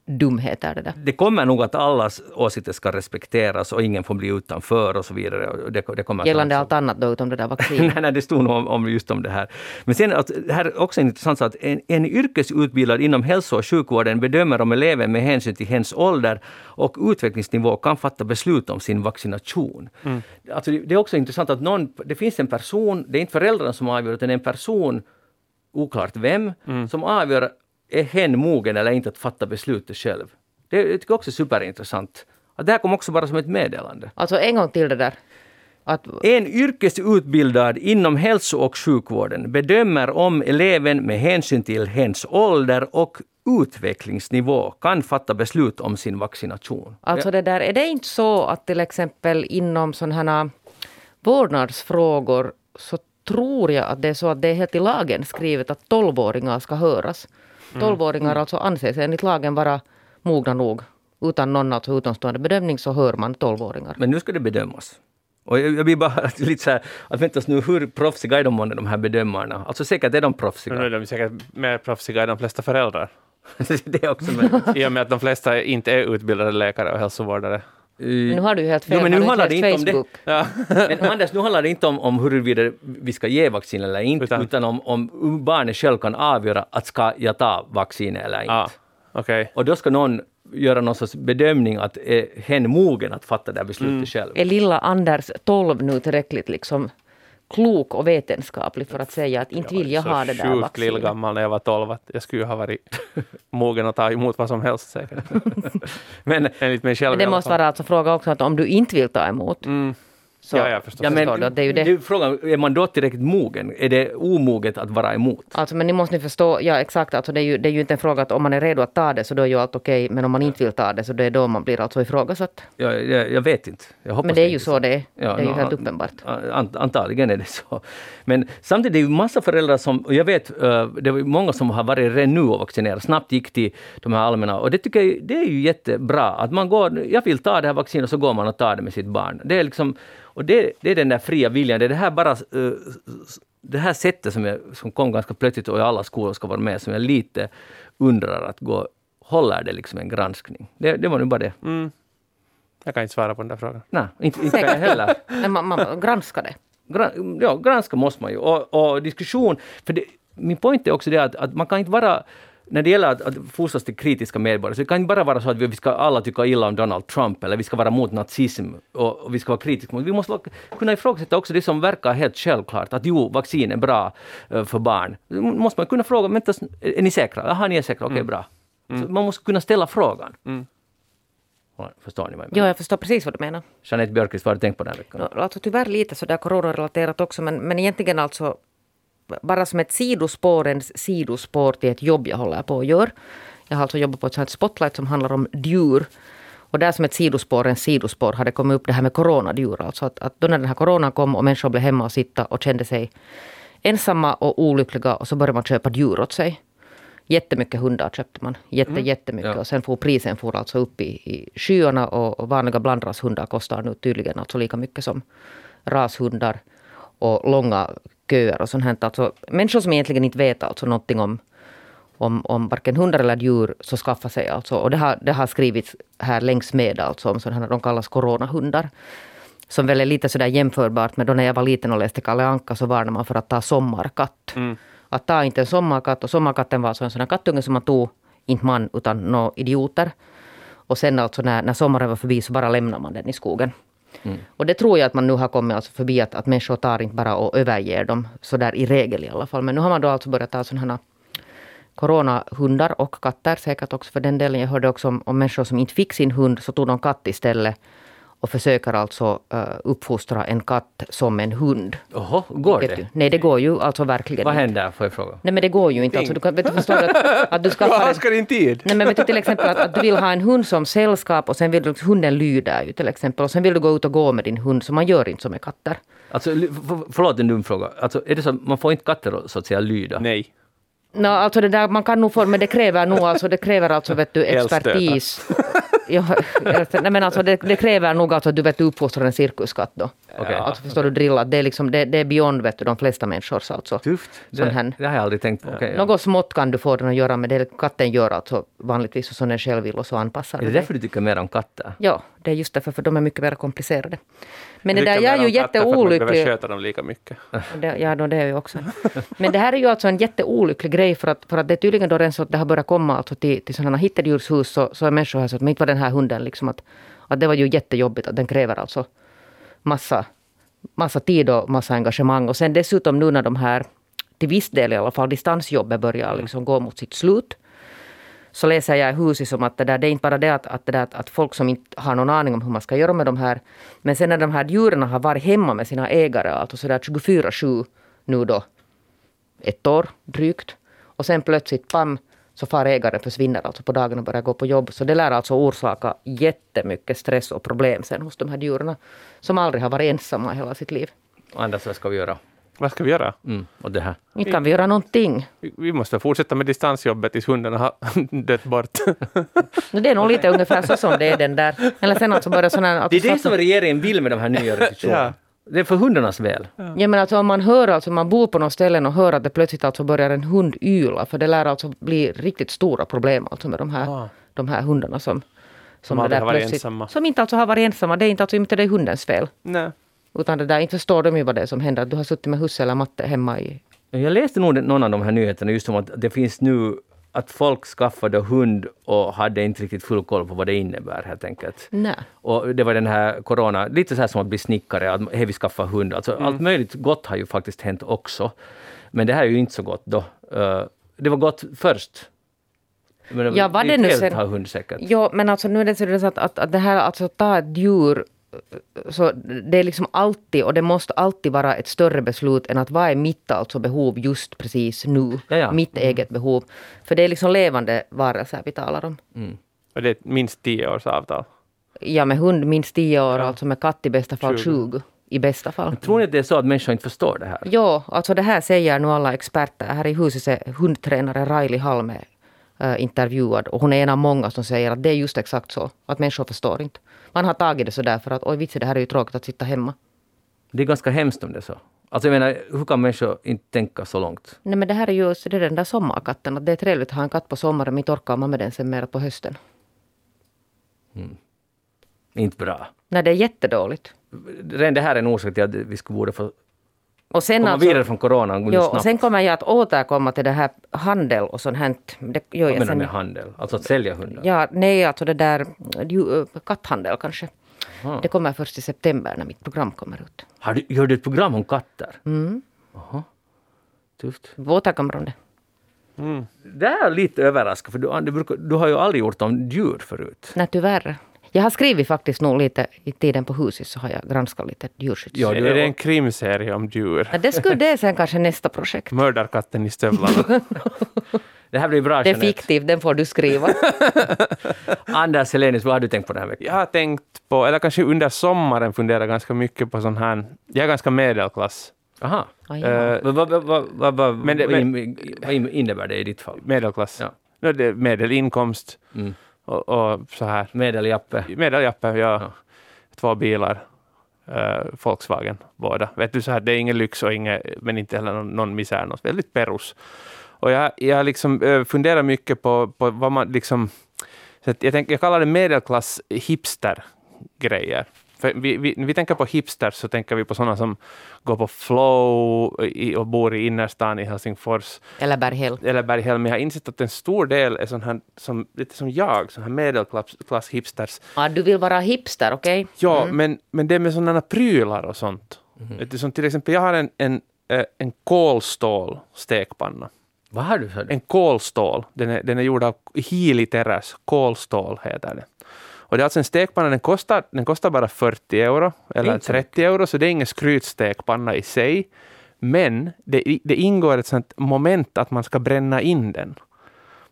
dumheter det där. det kommer nog att allas åsikter ska respekteras och ingen får bli utanför och så vidare. Och Det, det kommer att- Gällande allt annat då utom det där vaccinet. nej, nej, det stod nog om, om just om det här. Men sen, att, det här är också en intressant sak, att en, en yrkesutbildad inom hälso och sjukvården bedömer om eleven med hänsyn till hens ålder och utvecklingsnivå kan fatta beslut om sin vaccination. Alltså, det, det är också intressant att någon, det finns en person, det är inte föräldrarna som avgör, utan en person, oklart vem, som avgör är hen mogen eller inte att fatta beslutet själv. Det, det tycker jag också är superintressant. Att det här kom också bara som ett meddelande. Alltså en gång till det där. Att, En yrkesutbildad inom hälso och sjukvården bedömer om eleven med hänsyn till hens ålder och utvecklingsnivå kan fatta beslut om sin vaccination. Alltså det där, är det inte så att till exempel inom sådana här vårdnadsfrågor så tror jag att det är så att det är helt i lagen skrivet att tolvåringar ska höras. Tolvåringar mm. alltså anses enligt lagen vara mogna nog. Utan någon alltså utomstående bedömning så hör man tolvåringar. Men nu ska det bedömas. Och jag, jag blir bara lite så här, att vänta nu, hur proffsiga är de, de här bedömarna? Alltså säkert är de proffsiga. Nu är de säkert mer proffsiga än de flesta föräldrar. det är också möjligt. I och med att de flesta inte är utbildade läkare och hälsovårdare. Men nu har du ju helt fel. Jo, men nu handlar det inte Facebook. om det. Ja. men Anders, nu handlar det inte om, om huruvida vi ska ge vaccin eller inte, utan, utan om, om barnet själv kan avgöra att ska jag ta vaccin eller inte. Ah, okay. Och då ska någon göra någon sorts bedömning att är hen mogen att fatta det här beslutet mm. själv. Är lilla Anders 12 nu tillräckligt liksom klok och vetenskaplig för att säga att inte vill jag ha det där vaccinet. Jag var så gammal när jag var 12 att jag skulle ha varit mogen att ta emot vad som helst säkert. men, Enligt mig själv men det måste vara alltså fråga också att om du inte vill ta emot mm. Så, ja, jag förstår. Ja, men, det är ju det. det är frågan, är man då tillräckligt mogen? Är det omoget att vara emot? Alltså, men ni måste ni förstå, ja exakt, alltså, det, är ju, det är ju inte en fråga att om man är redo att ta det så då är ju allt okej, men om man inte vill ta det så det är då man blir alltså ifrågasatt. Ja, jag, jag vet inte. Jag men det är ju så det är. Ja, det är ju helt uppenbart. Antagligen är det så. Men samtidigt är det ju massa föräldrar som, och jag vet, uh, det var många som har varit redan nu och vaccinerat, snabbt gick till de här allmänna, och det tycker jag det är ju jättebra, att man går, jag vill ta det här vaccinet, och så går man och tar det med sitt barn. Det är liksom och det, det är den där fria viljan, det är det här bara uh, det här sättet som, jag, som kom ganska plötsligt och i alla skolor ska vara med, som jag lite undrar att gå, håller det liksom en granskning? Det, det var nu bara det. Mm. Jag kan inte svara på den där frågan. Nej, inte, inte kan jag heller. Men man, man granskar det. Gran, ja, granska måste man ju. Och, och diskussion, för det, min poäng är också det att, att man kan inte vara när det gäller att, att fostras till kritiska medborgare, så det kan inte bara vara så att vi ska alla tycka illa om Donald Trump, eller vi ska vara mot nazism och, och vi ska vara kritiska Vi måste kunna ifrågasätta också det som verkar helt självklart, att jo, vaccin är bra uh, för barn. Då måste man kunna fråga, vänta, är ni säkra? Jaha, ni är säkra, okej, okay, mm. bra. Mm. man måste kunna ställa frågan. Mm. Förstår ni vad jag menar? Ja, jag förstår precis vad du menar. Jeanette Björkqvist, vad har du tänkt på den här veckan? Alltså tyvärr lite sådär coronarelaterat också, men, men egentligen alltså bara som ett sidospår, en sidospår till ett jobb jag håller på att göra. Jag har alltså jobbat på ett sånt spotlight som handlar om djur. Och där som ett sidospår, en sidospår, hade kommit upp det här med coronadjur. Alltså att, att då när den här coronan kom och människor blev hemma och sitta och kände sig ensamma och olyckliga och så började man köpa djur åt sig. Jättemycket hundar köpte man. Jätte, mm. Jättemycket. Ja. Och sen får prisen for alltså upp i, i skyarna och, och vanliga blandrashundar kostar nu tydligen alltså lika mycket som rashundar. Och långa köer och sånt här. Alltså, människor som egentligen inte vet alltså någonting om, om, om varken hundar eller djur så skaffa sig alltså. Och det har, det har skrivits här längs med alltså om sådana de kallas coronahundar. Som väl är lite sådär jämförbart med då när jag var liten och läste Kalle Anka så varnade man för att ta sommarkatt. Mm. Att ta inte en sommarkatt och sommarkatten var alltså en sån här kattunge som man tog, inte man utan några idioter. Och sen alltså när, när sommaren var förbi så bara lämnar man den i skogen. Mm. Och det tror jag att man nu har kommit alltså förbi att, att människor tar inte bara och överger dem, så där i regel i alla fall. Men nu har man då alltså börjat ta sådana här coronahundar och katter säkert också för den delen. Jag hörde också om, om människor som inte fick sin hund, så tog de katt istället och försöker alltså uh, uppfostra en katt som en hund. Jaha, går det? Du? Nej, det går ju alltså verkligen Vad händer, får jag fråga? Nej, men det går ju inte. Alltså, du kan, vet du, förstår att, att du ska... Vad ska din tid? Nej, men vet du till exempel att, att, du vill ha en hund som sällskap och sen vill du, hunden lyder ju till exempel och sen vill du gå ut och gå med din hund, så man gör inte som med katter. Alltså, förlåt en dum fråga. Alltså, är det så man får inte katter så att säga lyda? Nej. No, alltså det där, man kan nog få, men det kräver nog alltså, det kräver alltså vet du, expertis. nej, men alltså det, det, kräver nog alltså att du vet uppfostrar en cirkuskatt då. Okay. Alltså förstår du drillat, det är liksom, det, det är beyond vet du, de flesta människors alltså. Tufft, det, det har jag aldrig tänkt på. Okay, Något ja. smått kan du få den att göra, men det katten gör alltså vanligtvis som den själv vill och så anpassar Är det därför du tycker mer om katter? Ja, det är just därför, för de är mycket mer komplicerade. Men det där, jag är ju jätteolycklig. Man sköta dem lika mycket. Det, ja, då, det är ju också. Men det här är ju alltså en jätteolycklig grej för att, för att det är tydligen då redan så att det har börjat komma alltså till, till sådana hittedjurshus så, så är människor här så att men inte var den här hunden liksom att, att det var ju jättejobbigt att den kräver alltså massa, massa tid och massa engagemang. Och sen dessutom nu när de här, till viss del i alla fall, distansjobbet börjar liksom gå mot sitt slut så läser jag i huset som att det, där, det är inte bara det att, att, det där, att folk som inte har någon aning om hur man ska göra med de här. Men sen när de här djuren har varit hemma med sina ägare, alltså sådär 24-7 nu då, ett år drygt. Och sen plötsligt, pam, så far ägaren försvinner alltså på dagen och börjar gå på jobb. Så det lär alltså orsaka jättemycket stress och problem sen hos de här djuren som aldrig har varit ensamma i hela sitt liv. Anders, vad ska vi göra? Vad ska vi göra? Mm, och det här. Inte kan vi göra någonting. Vi- måste fortsätta med distansjobbet tills hundarna har dött bort. Det är nog lite ungefär så som det är den där. Eller sen alltså sån här... Det är det som regeringen vill med de här nya restriktionerna. Ja. Det är för hundarnas väl. Ja men alltså om man hör alltså, man bor på något ställe och hör att det plötsligt alltså börjar en hund yla, för det lär alltså bli riktigt stora problem alltså med de här, Ah. de här hundarna som, som, aldrig det där har varit plötsligt- ensamma. Som inte alltså har varit ensamma. Det är inte alltså inte det är hundens fel. Nej. Utan det där, inte förstår de ju vad det är som händer. Att du har suttit med husse eller matte hemma i... Jag läste nog någon av de här nyheterna just om att det finns nu att folk skaffade hund och hade inte riktigt full koll på vad det innebär helt enkelt. Nej. Och det var den här corona, lite så här som att bli snickare, att hej vi skaffar hund. Alltså allt möjligt gott har ju faktiskt hänt också. Men det här är ju inte så gott då. Eh, det var gott först. Men Ja, var är det nu sen- att ha hund säkert. Jo, men alltså nu är det så att, att, att det här alltså ta ett djur så det är liksom alltid, och det måste alltid vara ett större beslut än att vad är mitt alltså behov just precis nu? Ja, ja. Mitt eget behov. För det är liksom levande varelser vi talar om. Och det är minst tio års avtal. Ja, med hund minst 10 år, alltså med katt i bästa fall 20. I bästa fall. Tror ni att det är så att människor inte förstår det här? Jo, alltså det här säger nu alla experter. Här i huset är hundtränare Riley Halme äh, intervjuad och hon är en av många som säger att det är just exakt så. Att människor förstår inte. Man har tagit det så där för att oj vitsi, det här är ju tråkigt att sitta hemma. Det är ganska hemskt om det är så. Alltså jag menar, hur kan människor inte tänka så långt? Nej men det här är ju det är den där sommarkatten. Att det är trevligt att ha en katt på sommaren men orkar man med den sen mer på hösten. Inte bra. Nej, det är jättedåligt. Redan det här är en orsak till att vi skulle borde få Och sen komma alltså, vidare från corona nu jo, och sen kommer jag att återkomma till det här handel och sånt här. Det gör Vad menar du med handel? Alltså att sälja hundar? Ja, nej, alltså det där ju, katthandel kanske. Ah. Det kommer först i september när mitt program kommer ut. Har du, gör du ett program om katter? Mm. Jaha. Tufft. Vi återkommer om det. Det är lite överraskad för du, du, brukar, du har ju aldrig gjort om djur förut. Nej, tyvärr. Jag har skrivit faktiskt nog lite i tiden på huset så har jag granskat lite djurskydds... Ja, är det är- en krimserie om djur? Ja, det skulle det sen kanske nästa projekt. Mördarkatten i stövlarna. Det här blir bra Det är Jeanette. fiktivt, den får du skriva. Anders Helenius, vad har du tänkt på den här veckan? Jag har tänkt på, eller kanske under sommaren funderat ganska mycket på sån här, jag är ganska medelklass. Aha. Ah, ja. Eh, Vad, Men det- innebär det i ditt fall? Medelklass. Ja. No, medelinkomst Mm. Och, och så här. Medeljappe? Medeljappe, ja. Ja. Två bilar. eh, Volkswagen båda. Vet du, så här, det är ingen lyx och inget, men inte heller någon, någon misär. Något väldigt perus. Och jag, jag liksom, eh, funderar mycket på, på vad man liksom... Så jag, tänk, jag kallar det medelklass hipster-grejer. För vi, vi, när vi tänker på hipsters så tänker vi på sådana som går på flow i, och bor i innerstan i Helsingfors Eller Berghäll. eller Berghelm. Men jag har insett att en stor del är sån här, som, lite som jag, sån här medelklass hipsters. Ah, du vill vara hipster, okej? Ja, men, men det är med sådana prylar och sånt. Du, som till exempel, jag har en, en, eh, en kolstål stekpanna. Vad har du för En kolstål. Den är, den är gjord av Hiiliteräs. Kolstål heter det. Och det är alltså en stekpanna, den kostar, den kostar bara 40 euro, eller Inte så 30 euro, så det är ingen skrytstekpanna i sig. Men det, det ingår ett sånt moment att man ska bränna in den.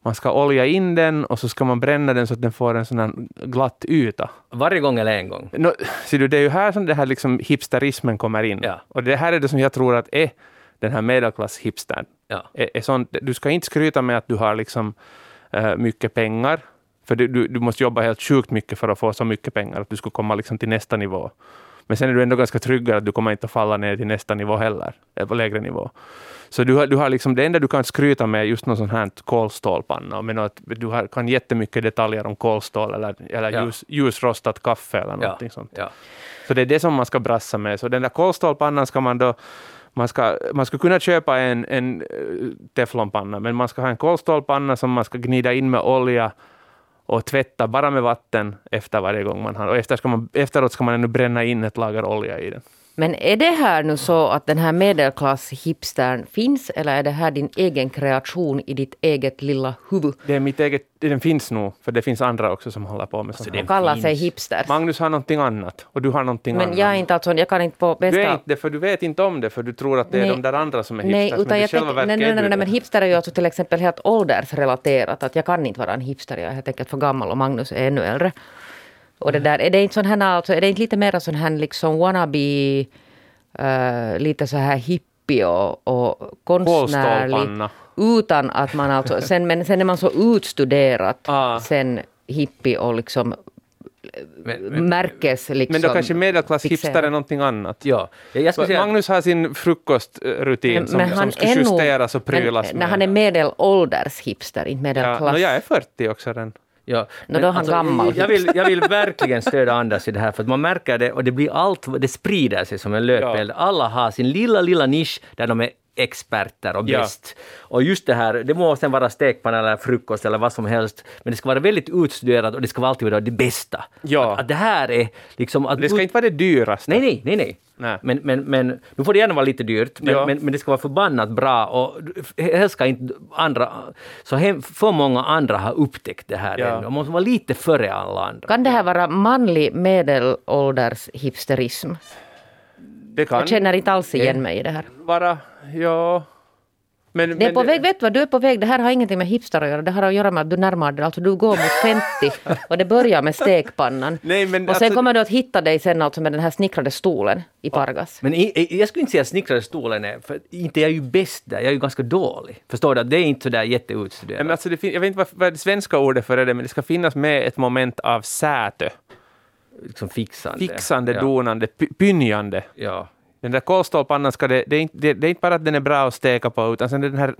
Man ska olja in den och så ska man bränna den så att den får en sån glatt yta. Varje gång eller en gång? No, ser du, det är ju här som det här liksom hipsterismen kommer in. Ja. Och det här är det som jag tror att är den här medelklass-hipstern. Ja. Är, är sånt, du ska inte skryta med att du har liksom, eh, mycket pengar, för du, du, du måste jobba helt sjukt mycket för att få så mycket pengar att du skulle komma liksom till nästa nivå. Men sen är du ändå ganska trygg att du kommer inte att falla ner till nästa nivå heller, eller på lägre nivå. Så du har, du har liksom, det enda du kan skryta med är just någon sån här kolstålpanna. Men att du har, kan jättemycket detaljer om kolstål eller, eller Ja. ljus, ljusrostat kaffe eller Ja. någonting sånt. ja. Så det är det som man ska brassa med. Så den där kolstålpannan ska man då man ska, man ska kunna köpa en, en eh, teflonpanna, men man ska ha en kolstålpanna som man ska gnida in med olja och tvätta bara med vatten efter varje gång man har. Och efter ska man, efteråt ska man ännu bränna in ett lager olja i den. Men är det här nu så att den här medelklass-hipstern finns eller är det här din egen kreation i ditt eget lilla huvud? Det är mitt eget, den finns nog, för det finns andra också som håller på med sånt det här. Kallar sig hipster. Magnus har någonting annat och du har någonting Men annat. jag är inte alltså, jag kan inte på bästa... Du är inte det, för du vet inte om det, för du tror att det är Nej. de där andra som är Nej, hipsters, utan men i jag själva tänker, nej, nej, är nej, du nej, men hipster är ju alltså till exempel helt åldersrelaterat. Att jag kan inte vara en hipster, jag är helt enkelt för gammal och Magnus är ännu äldre. Och det där, är det inte sån här, alltså, är det inte lite mer sån här liksom wannabe, uh, lite så här hippie och, och konstnärlig. Utan att man alltså, sen, men sen är man så utstuderat Ah. sen hippie och liksom Men, men, märkes liksom. Men då kanske medelklass-hipster är någonting annat. ja, jag skulle säga... Magnus har sin frukostrutin Men- som, men som han ska justeras och prylas men, med. När han är medelålders hipster, inte ja, medelklass. no, jag är 40 också redan. Ja, alltså, Nå, då är han gammal. Jag vill, jag vill verkligen stödja Anders i det här, för att man märker det och det blir allt, det sprider sig som en löpeld. Alla har sin lilla, lilla nisch där de är experter och Ja. bäst. Och just det här, det må sen vara stekpanna eller frukost eller vad som helst, men det ska vara väldigt utstuderat och det ska alltid vara det bästa. Ja. Att, att det här är liksom... Att Det ska inte vara det dyraste. Nej, nej, nej, nej. Nej. Men, men, men nu får det gärna vara lite dyrt, men, Ja. men, men det ska vara förbannat bra och helst ska inte andra... Så hem, för många andra har upptäckt det här Ja. ännu. Man måste vara lite före alla andra. Kan det här vara manlig medelålders hipsterism? Det kan Jag känner inte alls igen mig i det här. vara, ja... Men, Det är men på väg, vet du vad, du är på väg, det här har ingenting med hipster att göra, det har att göra med att du närmar dig, alltså du går mot 50 och det börjar med stekpannan. Nej, men och sen alltså- kommer du att hitta dig sen alltså med den här snickrade stolen i Pargas. Men i, i, jag skulle inte säga att snickrade stolen är, för inte jag är ju bäst där, jag är ju ganska dålig. Förstår du? Att Det är inte så där Ja, jätteutstuderat. men alltså det fin- jag vet inte vad, vad det svenska ordet för det, men det ska finnas med ett moment av sätö. liksom fixande. Fixande, ja. donande, py- pynjande. Ja. Den där kolstålpannan, ska det, det, är inte, det, det är inte bara att den är bra att steka på, utan sen den här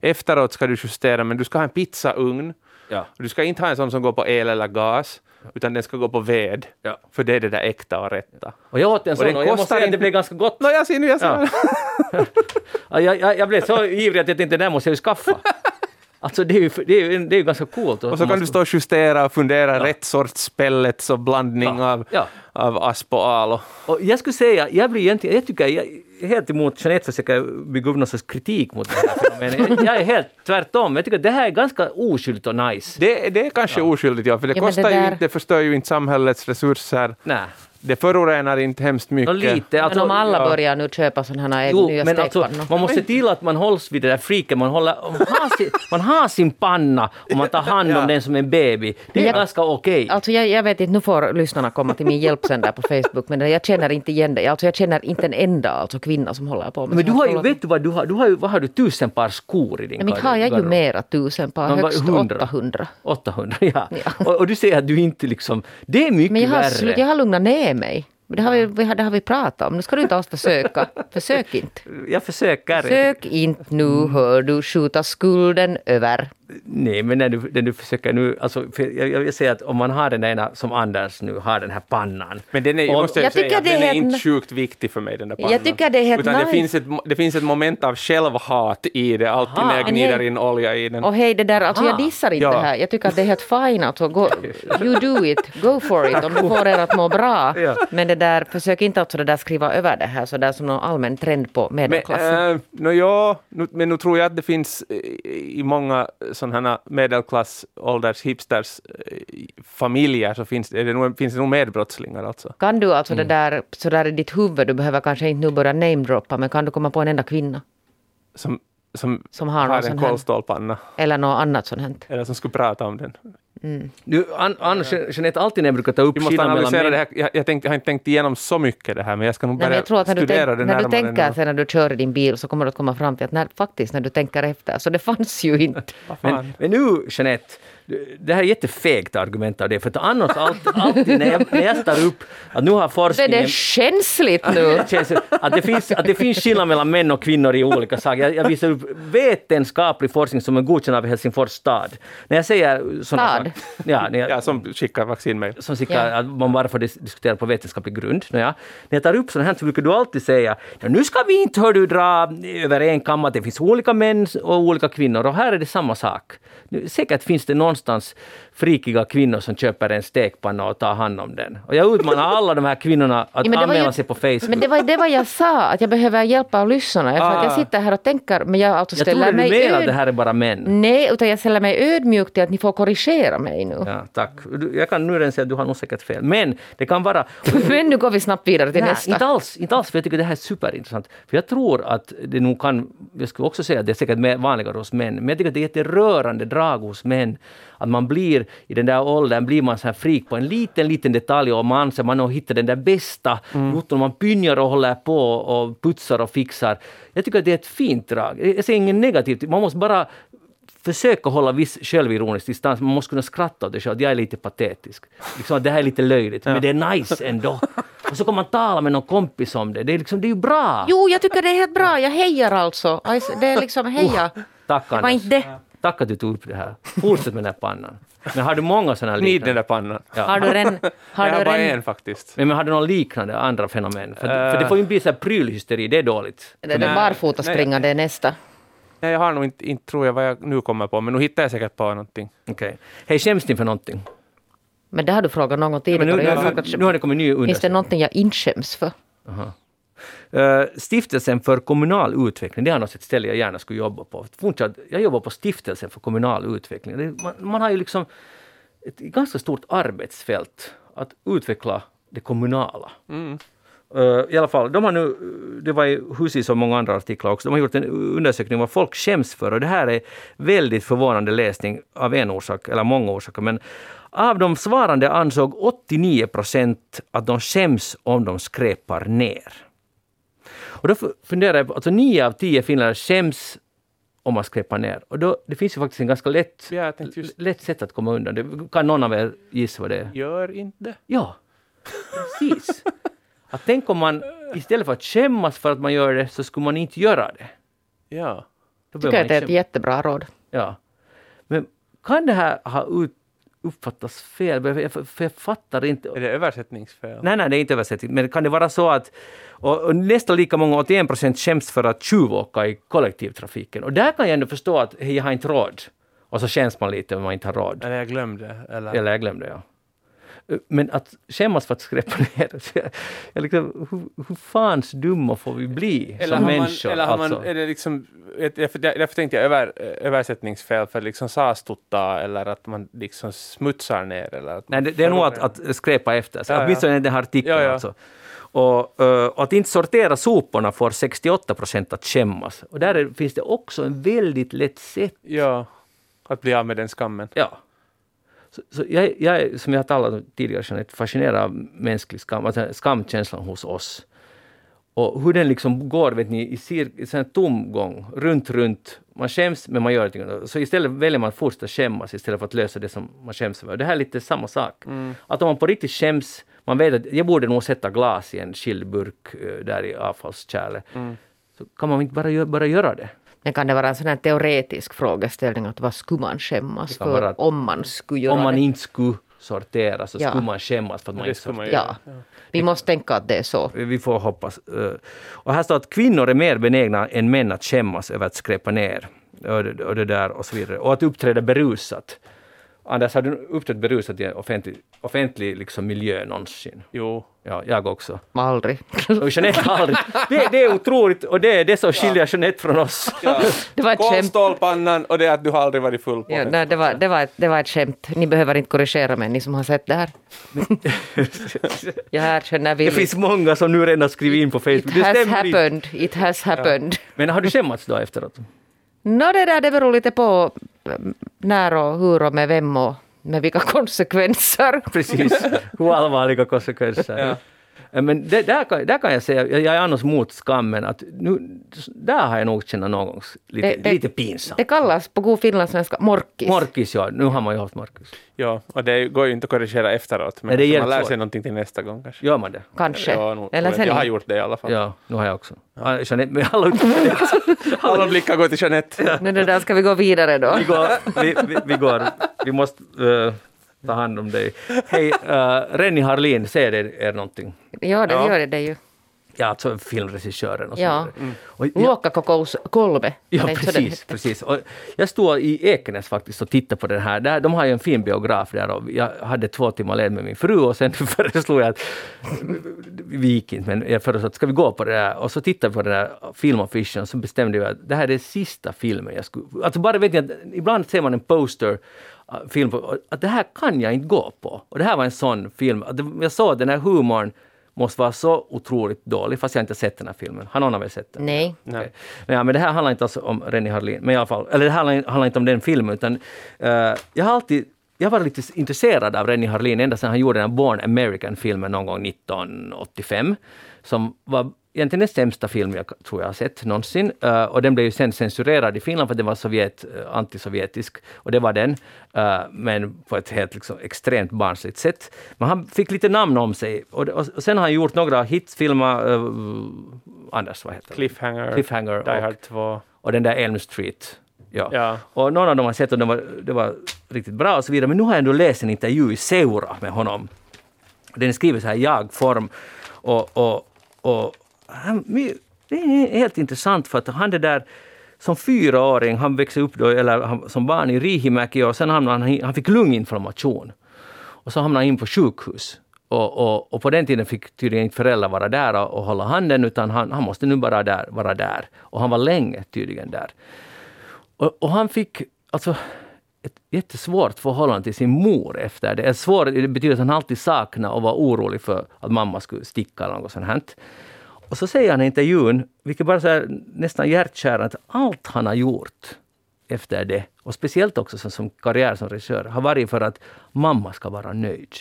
efteråt ska du justera, men du ska ha en pizzaugn. Ja. Och Du ska inte ha en sån som går på el eller gas, utan den ska gå på ved. Ja. För det är det där äkta och rätta. Och jag åt en Och sån den och jag måste säga att det blev ganska gott. Nå, jag ser nu, jag ser. Ja. Ja, jag, jag, jag blev så ivrig att jag tänkte där måste jag ju skaffa. Alltså det är ju, det är det är ganska coolt. Och så kan du stå och justera och fundera rätt sorts pellets och blandning Ja. av, Ja. av asp och al. och- jag skulle säga, jag blir egentligen, jag tycker, jag är helt emot Jeanette försöker bygga upp någon sorts kritik mot det här fenomenet. Jag är helt tvärtom. Jag tycker att det här är ganska oskyldigt och nice. Det, det är kanske oskyldigt, ja, för det Ja, men det kostar ju där- inte, det förstör ju inte samhällets resurser. Nej. Det förorenar inte hemskt mycket. Nå lite. Alltså, men om alla ja. börjar nu köpa sådana här Jo, nya men alltså, man måste se till att man hålls vid det där freaken. Man, håller, man, har sin, man har sin panna och man tar hand om Ja. den som en baby. Det är Jag- ganska okej. Alltså jag, jag vet inte, nu får lyssnarna komma till min hjälp sen där på Facebook, men jag känner inte igen det. Alltså jag känner inte en enda alltså kvinna som håller på med Men du har ju, vet du vad, du har, du har ju, vad har du, tusen par skor i din men har jag ju mera tusen par, högst 100? 800. 800, ja. Ja. Och, och du säger att du inte liksom... Det är mycket Men jag har, värre. slut, jag har lugnat ner mig. Det har, vi, vi har- det har vi pratat om. Nu ska du inte alls försöka. Försök inte. Jag försöker. Försök inte nu, hör du, skjuta skulden över. Nej, men när du, när du försöker nu... Alltså, för jag, jag vill säga att om man har den ena, som Anders nu har, den här pannan. Men den är, jag måste Jag säga, tycker att det är den är inte sjukt viktig för mig den där pannan. Jag tycker det är helt Utan det, nice. finns ett, det finns ett moment av självhat i det, alltid Aha. när jag gnider hej. in olja i den. Och hej, det där, alltså jag dissar inte Ja. det här. Jag tycker att det är helt fine. Alltså, gå, you do it, go for it, om du får er att må bra. Ja. Men det där, försök inte att så det där skriva över det här så där som någon allmän trend på Men, medelklassen. äh, no, ja, men nu tror jag att det finns eh, i många sådana här medelklass, ålders, hipsters eh, familjer så finns det, nog, finns det nog medbrottslingar alltså. Kan du alltså Mm. det där, så där i ditt huvud, du behöver kanske inte nu börja namedroppa, men kan du komma på en enda kvinna Som, som, som har, har en kolstålpanna. eller något annat sånt här? Eller som skulle prata om den. Du, An- Annars, Jeanette, alltid när jag brukar ta upp Vi måste analysera det här. Jag, jag, tänkte, jag har inte tänkt igenom så mycket det här, men jag ska nog Nej, börja jag tror att när du, studera tänk, det när du närmare tänker sen när du kör din bil så kommer du att komma fram till att när, faktiskt när du tänker efter, så det fanns ju inte. Men, men nu, Jeanette, det här är jättefegt argument av det, för att annars alltid, alltid när, jag, när jag tar upp att nu har är forskningen... det känsligt nu. Att, det finns, att det finns skillnad mellan män och kvinnor i olika saker. Jag, jag visar upp vetenskaplig forskning som är godkänd av Helsingfors stad. När jag säger sådana Stad? saker... Ja, när jag, Ja, som skickar vaccinmail. som sickar, Ja. att man bara får dis- diskutera på vetenskaplig grund. Nåja. När jag tar upp sådant här så brukar du alltid säga ja, nu ska vi inte hör du, dra över en kam att det finns olika män och olika kvinnor och här är det samma sak. Nu, säkert finns det någon någonstans frikiga kvinnor som köper en stekpanna och tar hand om den. Och jag utmanar alla de här kvinnorna att Ja, anmäla ju- sig på Facebook. Men det var det var jag sa, att jag behöver hjälpa av lyssnarna. Jag Ah. sitter här och tänker, men jag alltså jag ställer trodde du mig menade att det här är bara män. Nej, utan jag ställer mig ödmjuk till att ni får korrigera mig nu. Ja, tack. Jag kan nu redan säga att du har nog säkert fel. Men det kan vara... Men nu går vi snabbt vidare till Nej, nästa. inte alls, inte alls, för jag tycker det här är superintressant. För jag tror att det nog kan, jag skulle också säga att det är säkert vanligare hos män, men jag tycker att det är ett jätterörande drag hos män. Att man blir, i den där åldern, blir man så här freak på en liten, liten detalj och man anser man har hittat den där bästa mm. man pynjar och håller på och putsar och fixar. Jag tycker att det är ett fint drag. Jag ser inget negativt, man måste bara försöka hålla viss självironisk distans. Man måste kunna skratta åt det själv. Jag är lite patetisk. Liksom att det här är lite löjligt, men det är nice ändå. Och så kan man tala med någon kompis om det. Det är, liksom, det är ju bra! Jo, jag tycker det är helt bra. Jag hejar alltså. Det är liksom heja. Tack Det var Anders. inte det. Tack att du tog upp det här. Fortsätt med den här pannan. Men har du många sådana här Gnid den liknande? där pannan. Ja. Har du en... Har jag har bara en en faktiskt. Men, men har du någon liknande andra fenomen? För, Eh. för det får ju inte bli så här prylhysteri, det är dåligt. det är barfota Nej. springande är nästa. Nej, jag har nog inte, inte tror jag vad jag nu kommer på, men nu hittar jag säkert på någonting. Okej. Hej, skäms ni för någonting? Men det har du frågat någon gång Men tidigare. nu, Jag har nu, frågat- nu har det kommit ny Finns det undersökning. någonting jag inte skäms för? Uh, Stiftelsen för kommunal utveckling, det är något ett ställe jag gärna skulle jobba på. Jag jobbar på Stiftelsen för kommunal utveckling. Man, man har ju liksom ett ganska stort arbetsfält att utveckla det kommunala. Uh, I alla fall, de har nu, det var i Husis och många andra artiklar också, de har gjort en undersökning vad folk skäms för och det här är väldigt förvånande läsning av en orsak, eller många orsaker. Men av de svarande ansåg 89 procent att de skäms om de skräpar ner. Och då funderar jag på, alltså nio av tio finländare skäms om man skräpar ner. Och då, det finns ju faktiskt en ganska lätt, Ja, just- lätt sätt att komma undan. Det, kan någon av er gissa vad det är? Gör inte. Ja, precis. Att tänk om man istället för att skämmas för att man gör det så skulle man inte göra det. Ja. Då Tycker jag att det är ett jättebra råd. Ja. Men kan det här ha ut, uppfattats fel? Jag, för jag fattar inte. Är det översättningsfel? Nej, nej, det är inte översättning. Men kan det vara så att och, och nästan lika många, 81 procent, skäms för att tjuvåka i kollektivtrafiken. Och där kan jag ändå förstå att hej, jag har inte råd. Och så känns man lite om man inte har råd. Eller jag glömde. Eller? Eller jag glömde, ja. Men att skämmas för att skräpa ner, så jag, liksom, hur, hur fans dumma får vi bli Eller som har man, människor? eller alltså. man, är det liksom, därför, därför tänkte jag över, översättningsfel för liksom sastutta eller att man liksom smutsar ner. Eller att Nej, det, det är nog att, att skräpa efter Ja, ja. åtminstone i den här artikeln. Ja, ja. Alltså. Och, eh, och att inte sortera soporna får 68 procent att skämmas. Och där är, finns det också en väldigt lätt sätt. Ja, att bli av med den skammen. Ja. Så, så jag, jag som jag har talat om tidigare, Jeanette, fascinerad av mänsklig skam, alltså skamkänslan hos oss. Och hur den liksom går, vet ni, i, cir- i sån tomgång, runt, runt. Man skäms, men man gör ingenting. Så istället väljer man att fortsätta skämmas istället för att lösa det som man skäms över. Det här är lite samma sak. Att om man på riktigt skäms, man vet att jag borde nog sätta glas i en skild burk eh, där i avfallskärlet. Så kan man inte bara, bara göra det. Men kan det vara en sån här teoretisk frågeställning att vad skulle man skämmas för vara- om man skulle göra Om man det? inte skulle sortera så Ja. skulle man skämmas för att man Det inte sorterar. göra. Ja, vi måste tänka att det är så. Vi får hoppas. Eh, Och här står att kvinnor är mer benägna än män att skämmas över att skräpa ner. Och det, och det där och så vidare. Och att uppträda berusat. Anders, har du uppträtt berusat i en offentlig, offentlig liksom miljö någonsin? Jo. Ja, jag också. Aldrig. Och Jeanette aldrig. Det, det är otroligt och det är det som skiljer Jeanette från oss. Det var ett skämt. Kolstålpannan och det är att du har aldrig varit full på Ja, nej, det, var, det, var ett, det var ett skämt. Ni behöver inte korrigera mig, ni som har sett det här. Jag erkänner Det villigt. finns många som nu redan skrivit in på Facebook. It Det has happened. It has happened. Men har du skämmats då efteråt? Nå, det där det beror lite på när och hur och med vem och med vilka konsekvenser. Precis, hur allvarliga konsekvenser. Men det, där, kan, där kan jag säga, jag jag är annars mot skammen, att nu, där har jag nog känt någon gång lite, Det- det- lite pinsamt. Det kallas på god finlandssvenska morkis. Morkis, ja. Nu har man ju haft morkis. Ja, och det går ju inte att korrigera efteråt. Men Nej, man lär sig någonting till nästa gång kanske. Gör man det? Kanske. Ja, nog, Eller tror jag. har sen gjort det i alla fall. Ja, nu har jag också. Ja. Jeanette, men alla. Alla blickar går till Jeanette. Nu det där ska vi gå vidare då. Vi går, vi, vi, vi går. Vi måste eh, ta hand om dig. Hej, uh, Renny Harlin, säger det er någonting? Ja, det Ja. gör det ju. ja, alltså filmregissören och så Ja. vidare. Och jag- Luokkakokous kolme. Ja, precis. precis. Och jag stod i Ekenäs faktiskt och tittade på den här. Där, de har ju en fin biograf där och jag hade två timmar led med min fru och sen föreslog jag att vi gick inte, men jag föreslog att ska vi gå på det där? Och så tittade vi på den där filmaffischen och så bestämde jag att det här är den sista filmen jag skulle... Alltså bara vet ni att ibland ser man en poster film på, att det här kan jag inte gå på. Och det här var en sån film. Jag såg att den här humorn måste vara så otroligt dålig, fast jag inte sett den här filmen. Har någon av er sett den? Nej. Nej. Ja, men det här handlar inte alls om Rennie Harlin, men i alla fall, eller det handlar, handlar inte om den filmen, utan eh, jag har alltid jag var lite intresserad av Rennie Harlin ända sedan han gjorde den här Born American-filmen någon gång 1985, som var egentligen den sämsta film jag tror jag har sett någonsin. Eh, och den blev ju sen censurerad i Finland för att den var Sovjet, uh, antisovjetisk. Och det var den, eh, men på ett helt liksom, extremt barnsligt sätt. Men han fick lite namn om sig. Och, och, och sen har han gjort några hitsfilmer, uh, Anders, vad heter? Cliffhanger, Cliffhanger Die och- Hard 2. och den där Elm Street. Ja. Ja. Och någon av dem har sett och det var, det var riktigt bra och så vidare. Men nu har jag ändå läst en intervju i Seura med honom. Den är skriven så här i jag-form. Och, och, och han, det är helt intressant för att han det där som fyraåring, han växte upp då, eller han, som barn i Riihimäki och sen hamnade han, han fick lunginflammation. Och så hamnade han in på sjukhus. Och, och, och på den tiden fick tydligen inte föräldrar vara där och, och hålla handen, utan han, han måste nu bara där, vara där. Och han var länge tydligen där. Och, och han fick alltså ett jättesvårt förhållande till sin mor efter det. Ett svår, det betyder att han alltid saknade och var orolig för att mamma skulle sticka eller något sånt här. Och så säger han i intervjun, vilket bara så här, nästan hjärtkärande, att allt han har gjort efter det, och speciellt också som, som karriär som regissör, har varit för att mamma ska vara nöjd.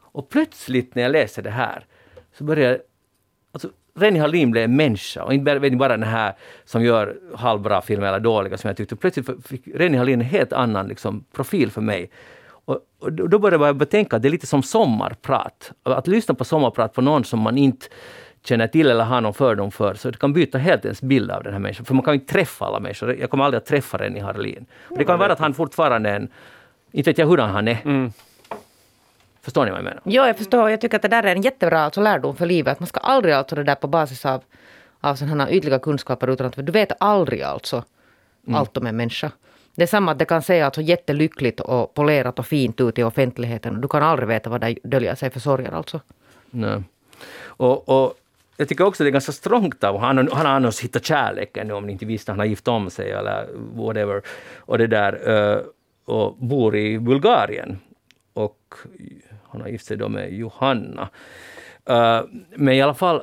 Och plötsligt när jag läser det här så börjar jag... Alltså, Rennie Harlin blev en människa och inte bara, den här som gör halvbra filmer eller dåliga som jag tyckte. Plötsligt fick Rennie Harlin en helt annan liksom, profil för mig. Och, och då då började jag betänka att det är lite som sommarprat. Att lyssna på sommarprat på någon som man inte känner till eller har någon fördom för, så det kan byta helt ens bild av den här människan. För man kan ju inte träffa alla människor. Jag kommer aldrig att träffa Rennie Harlin. Och det kan vara att han fortfarande är en... Inte vet jag hurdan han är. Förstår ni vad jag menar? Ja, jag förstår. Jag tycker att det där är en jättebra alltså, lärdom för livet. Man ska aldrig alltså det där på basis av, av sådana ytliga kunskaper utan att du vet aldrig alltså allt om en människa. Det är samma att det kan se alltså jättelyckligt och polerat och fint ut i offentligheten. Du kan aldrig veta vad det döljer sig för sorger alltså. Nej. Och, och jag tycker också det är ganska strångt av honom. han har annars hittat kärleken om ni inte visste, han har gift om sig eller whatever. Och det där, eh, och bor i Bulgarien. Och han har gift sig då med Johanna. Eh, men i alla fall,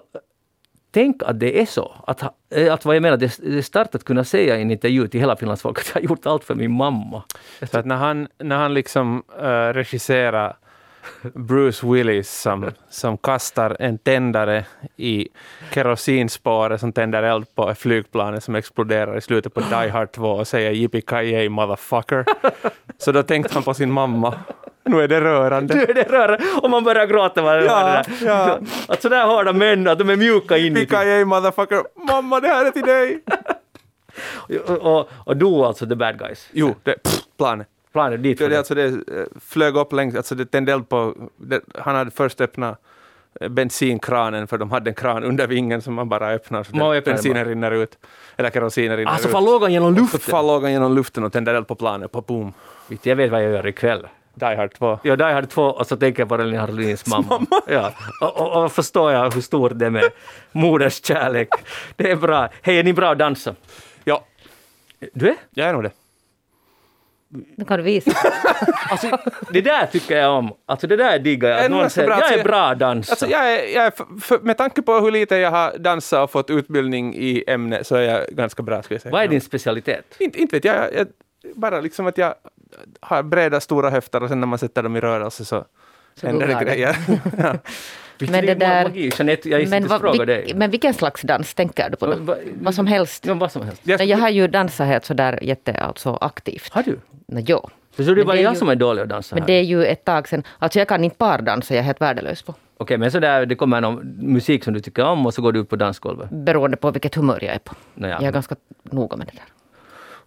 tänk att det är så. Att, eh, att vad jag menar, det, det är starkt att kunna säga i en intervju till hela Finlands folk att jag har gjort allt för min mamma. Så att när han, när han liksom uh, regisserar Bruce Willis som, som kastar en tändare i kerosinspåret som tänder eld på flygplanet som exploderar i slutet på Die Hard 2 och säger yippee motherfucker. Så då tänkte han på sin mamma. Nu är det rörande. Nu är det rörande och man börjar gråta. Vad Ja, det ja. Att sådär hårda män, att de är mjuka inuti. Yippee motherfucker. Mamma, det här är till dig. Och, och, och då alltså the bad guys. Jo, det, pff, planet. Planet dit Det, alltså det eh, flög upp längs, alltså det tände eld på, det, han hade först öppnat eh, bensinkranen för de hade en kran under vingen som man bara öppnar så Man öppnar bensinen rinner ut. Eller kerosinen rinner Alltså ut. fan låg han genom Så luften. fall låg han genom luften och tände eld på planet. På boom. Jag vet vad jag gör ikväll. Die Hard 2. Ja, där hade två och så tänker jag på Rennie Harlins mamma. Ja. Och, och, och förstår jag hur stor det är med moders kärlek. Det är bra. Hej, är ni bra att dansa? Ja, Du är? jag är nog det. Nu kan du visa. Alltså, det där tycker jag om. Alltså det där diggar jag. Att någon säger, bra. jag är bra att dansa. Alltså jag är, jag är för, för, med tanke på hur lite jag har dansat och fått utbildning i ämnet så är jag ganska bra skulle jag säga. Vad är din specialitet? Inte, inte vet jag, jag, jag, bara liksom att jag har breda stora höfter och sen när man sätter dem i rörelse så, Så händer det grejer. ja. Men det där-? Jeanette, jag Men, fråga vil, dig. men vilken slags dans tänker du på då? Va- va- Vad som helst. Ja, vad som helst. Jag, Jag har ju dansat helt sådär jätte, alltså aktivt. Har du? Nej, jo. Så det är Men bara det är jag ju- som är dålig att dansa Men här? det är ju ett tag sedan. Alltså jag kan inte pardansa, jag är helt värdelös på. Okej, men så där, det kommer någon musik som du tycker om och så går du ut på dansgolvet? Beroende på vilket humör jag är på. Nåja. Jag är ganska noga med det där.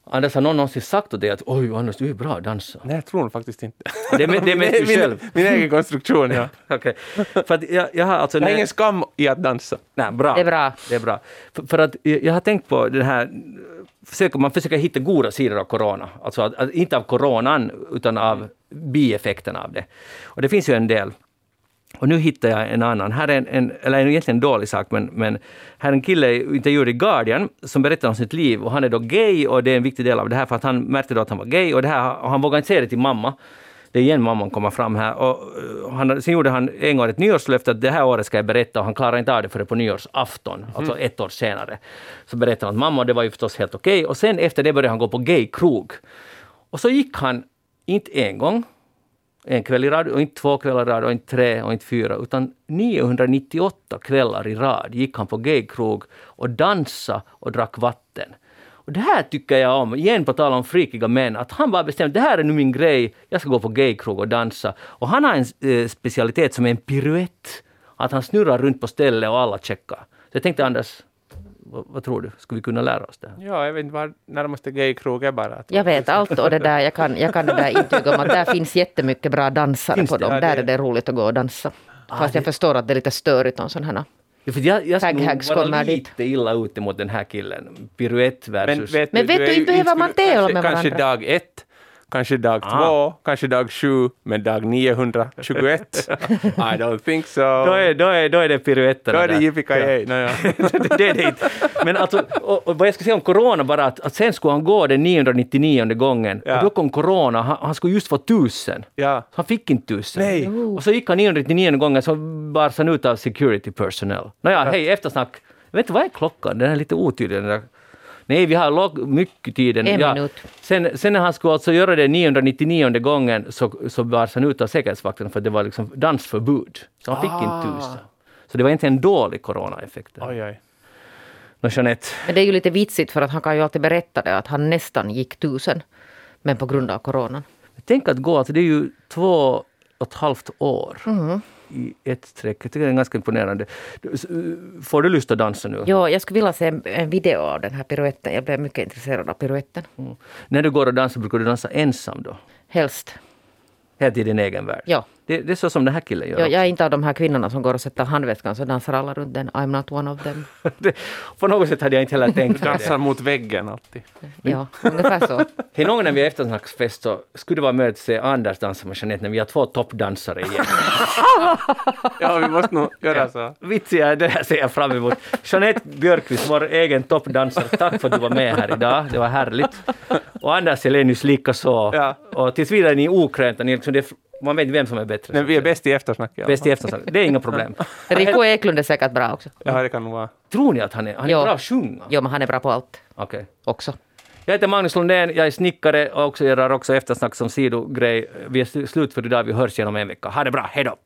Anders, har någon någonsin sagt åt dig att oj Anders, du är bra att dansa? Nej, jag tror faktiskt inte. Det är, det är mest du min, själv. min egen konstruktion, ja. Okej. För att jag, jag har alltså... Jag har när- ingen skam i att dansa. Nej, bra. Det är bra. Det är bra. För, för att jag jag har tänkt på det här, försöker, man försöker hitta goda sidor av corona. Alltså att, att, inte av coronan, utan av bieffekterna av det. Och det finns ju en del. Och nu hittar jag en annan. Här är en, en eller egentligen en dålig sak, men, men här är en kille intervjuad i Guardian som berättar om sitt liv. Och han är då gay och det är en viktig del av det här för att han märkte då att han var gay och, det här, och han vågade inte säga det till mamma. Det är igen mamman kommer fram här. Och eh, han, sen gjorde han en gång ett nyårslöfte att det här året ska jag berätta och han klarade inte av det förrän på nyårsafton, alltså ett år senare. Så berättade han att mamma, och det var ju förstås helt okej. Och sen efter det började han gå på gaykrog. Och så gick han, inte en gång, en kväll i rad, och inte två kvällar i rad, och inte tre och inte fyra, utan 998 kvällar i rad gick han på gaykrog och dansade och drack vatten. Och det här tycker jag om, igen på tal om freakiga män, att han bara bestämde det här är nu min grej, jag ska gå på gaykrog och dansa. Och han har en eh, specialitet som är en piruett, att han snurrar runt på stället och alla checkar. Så jag tänkte Anders, vad, vad tror du, skulle vi kunna lära oss det här? Ja, jag vet inte var närmaste gaykrog är bara. Jag vet allt och det där, jag kan, jag kan det där intyga om att där finns jättemycket bra dansare Finns på det? dem. Ja, där det- är det roligt att gå och dansa. Fast det- jag förstår att det är lite störigt om sådana här. Ja, för jag, jag skulle vara lite illa ute mot den här killen. Piruett Men versus... vet, Men vet du, ju inte behöver man tävla kanske, med Kanske varandra. dag ett, kanske dag Ah. två, kanske dag sju, men dag 921? I don't think so. Då är, då är, då är det piruetterna Då är det yippee ja. det är det inte. Men alltså, och, och vad jag ska säga om corona bara, att, att sen skulle han gå den 999 gången Ja. och då kom corona, han, han skulle just få tusen. ja. Han fick inte tusen. Nej. Och så gick han 999 gången så bars han ut av security personnel. Nåja, hej, eftersnack. Jag vet inte, vad är klockan? Den är lite otydlig. Den där. Nej, vi har låg, mycket tid. En minut. Sen, sen när han skulle alltså göra det 999 gången så, så bars han ut av säkerhetsvakten för det var liksom dansförbud. Så han fick Ah. inte tusen. Så det var inte en dålig coronaeffekt. Oj, oj. Jeanette, Men det är ju lite vitsigt för att han kan ju alltid berätta det att han nästan gick tusen. Men på grund av coronan. tänk att gå, alltså det är ju två och ett halvt år Mm. I ett streck. Jag tycker det är ganska imponerande. Uh, Får du lust att dansa nu? Jo, jag skulle vilja se en, en video av den här piruetten. Jag blev mycket intresserad av piruetten. Mm. När du går och dansar, brukar du dansa ensam då? Helst. Helt i din egen värld? Ja. Det, det är så som den här killen gör Jag, jag är inte av de här kvinnorna som går och sätter handväskan så dansar alla runt den. I'm not one of them. det, på något sätt hade jag inte heller tänkt på Dansar det. mot väggen alltid. Ja, ungefär så. Hej, någon gång när vi är eftersnacksfest så skulle det vara möjligt att se Anders dansa med Jeanette när vi har två toppdansare igen. Ja, vi måste nog göra så. Vitsiga, det här ser jag fram emot. Jeanette Björkqvist, vår egen toppdansare, tack för att du var med här idag. Det var härligt. Och Anders Elenius likaså. Ja. Och tills vidare är ni okrönta. Ni är liksom, det, man vet inte vem som är bättre. Men vi är bäst i eftersnack. alla Bäst i eftersnack. Det är inga problem. Rico Eklund är säkert bra också. Ja, det kan vara. Tror ni att han är, han är Jo. bra att sjunga? Jo, men han är bra på allt Okej. också. Jag heter Magnus Lundén, jag är snickare och också gör också eftersnack som sidogrej. Vi är sl- slut för idag, vi hörs igen om en vecka. Ha det bra, hej då!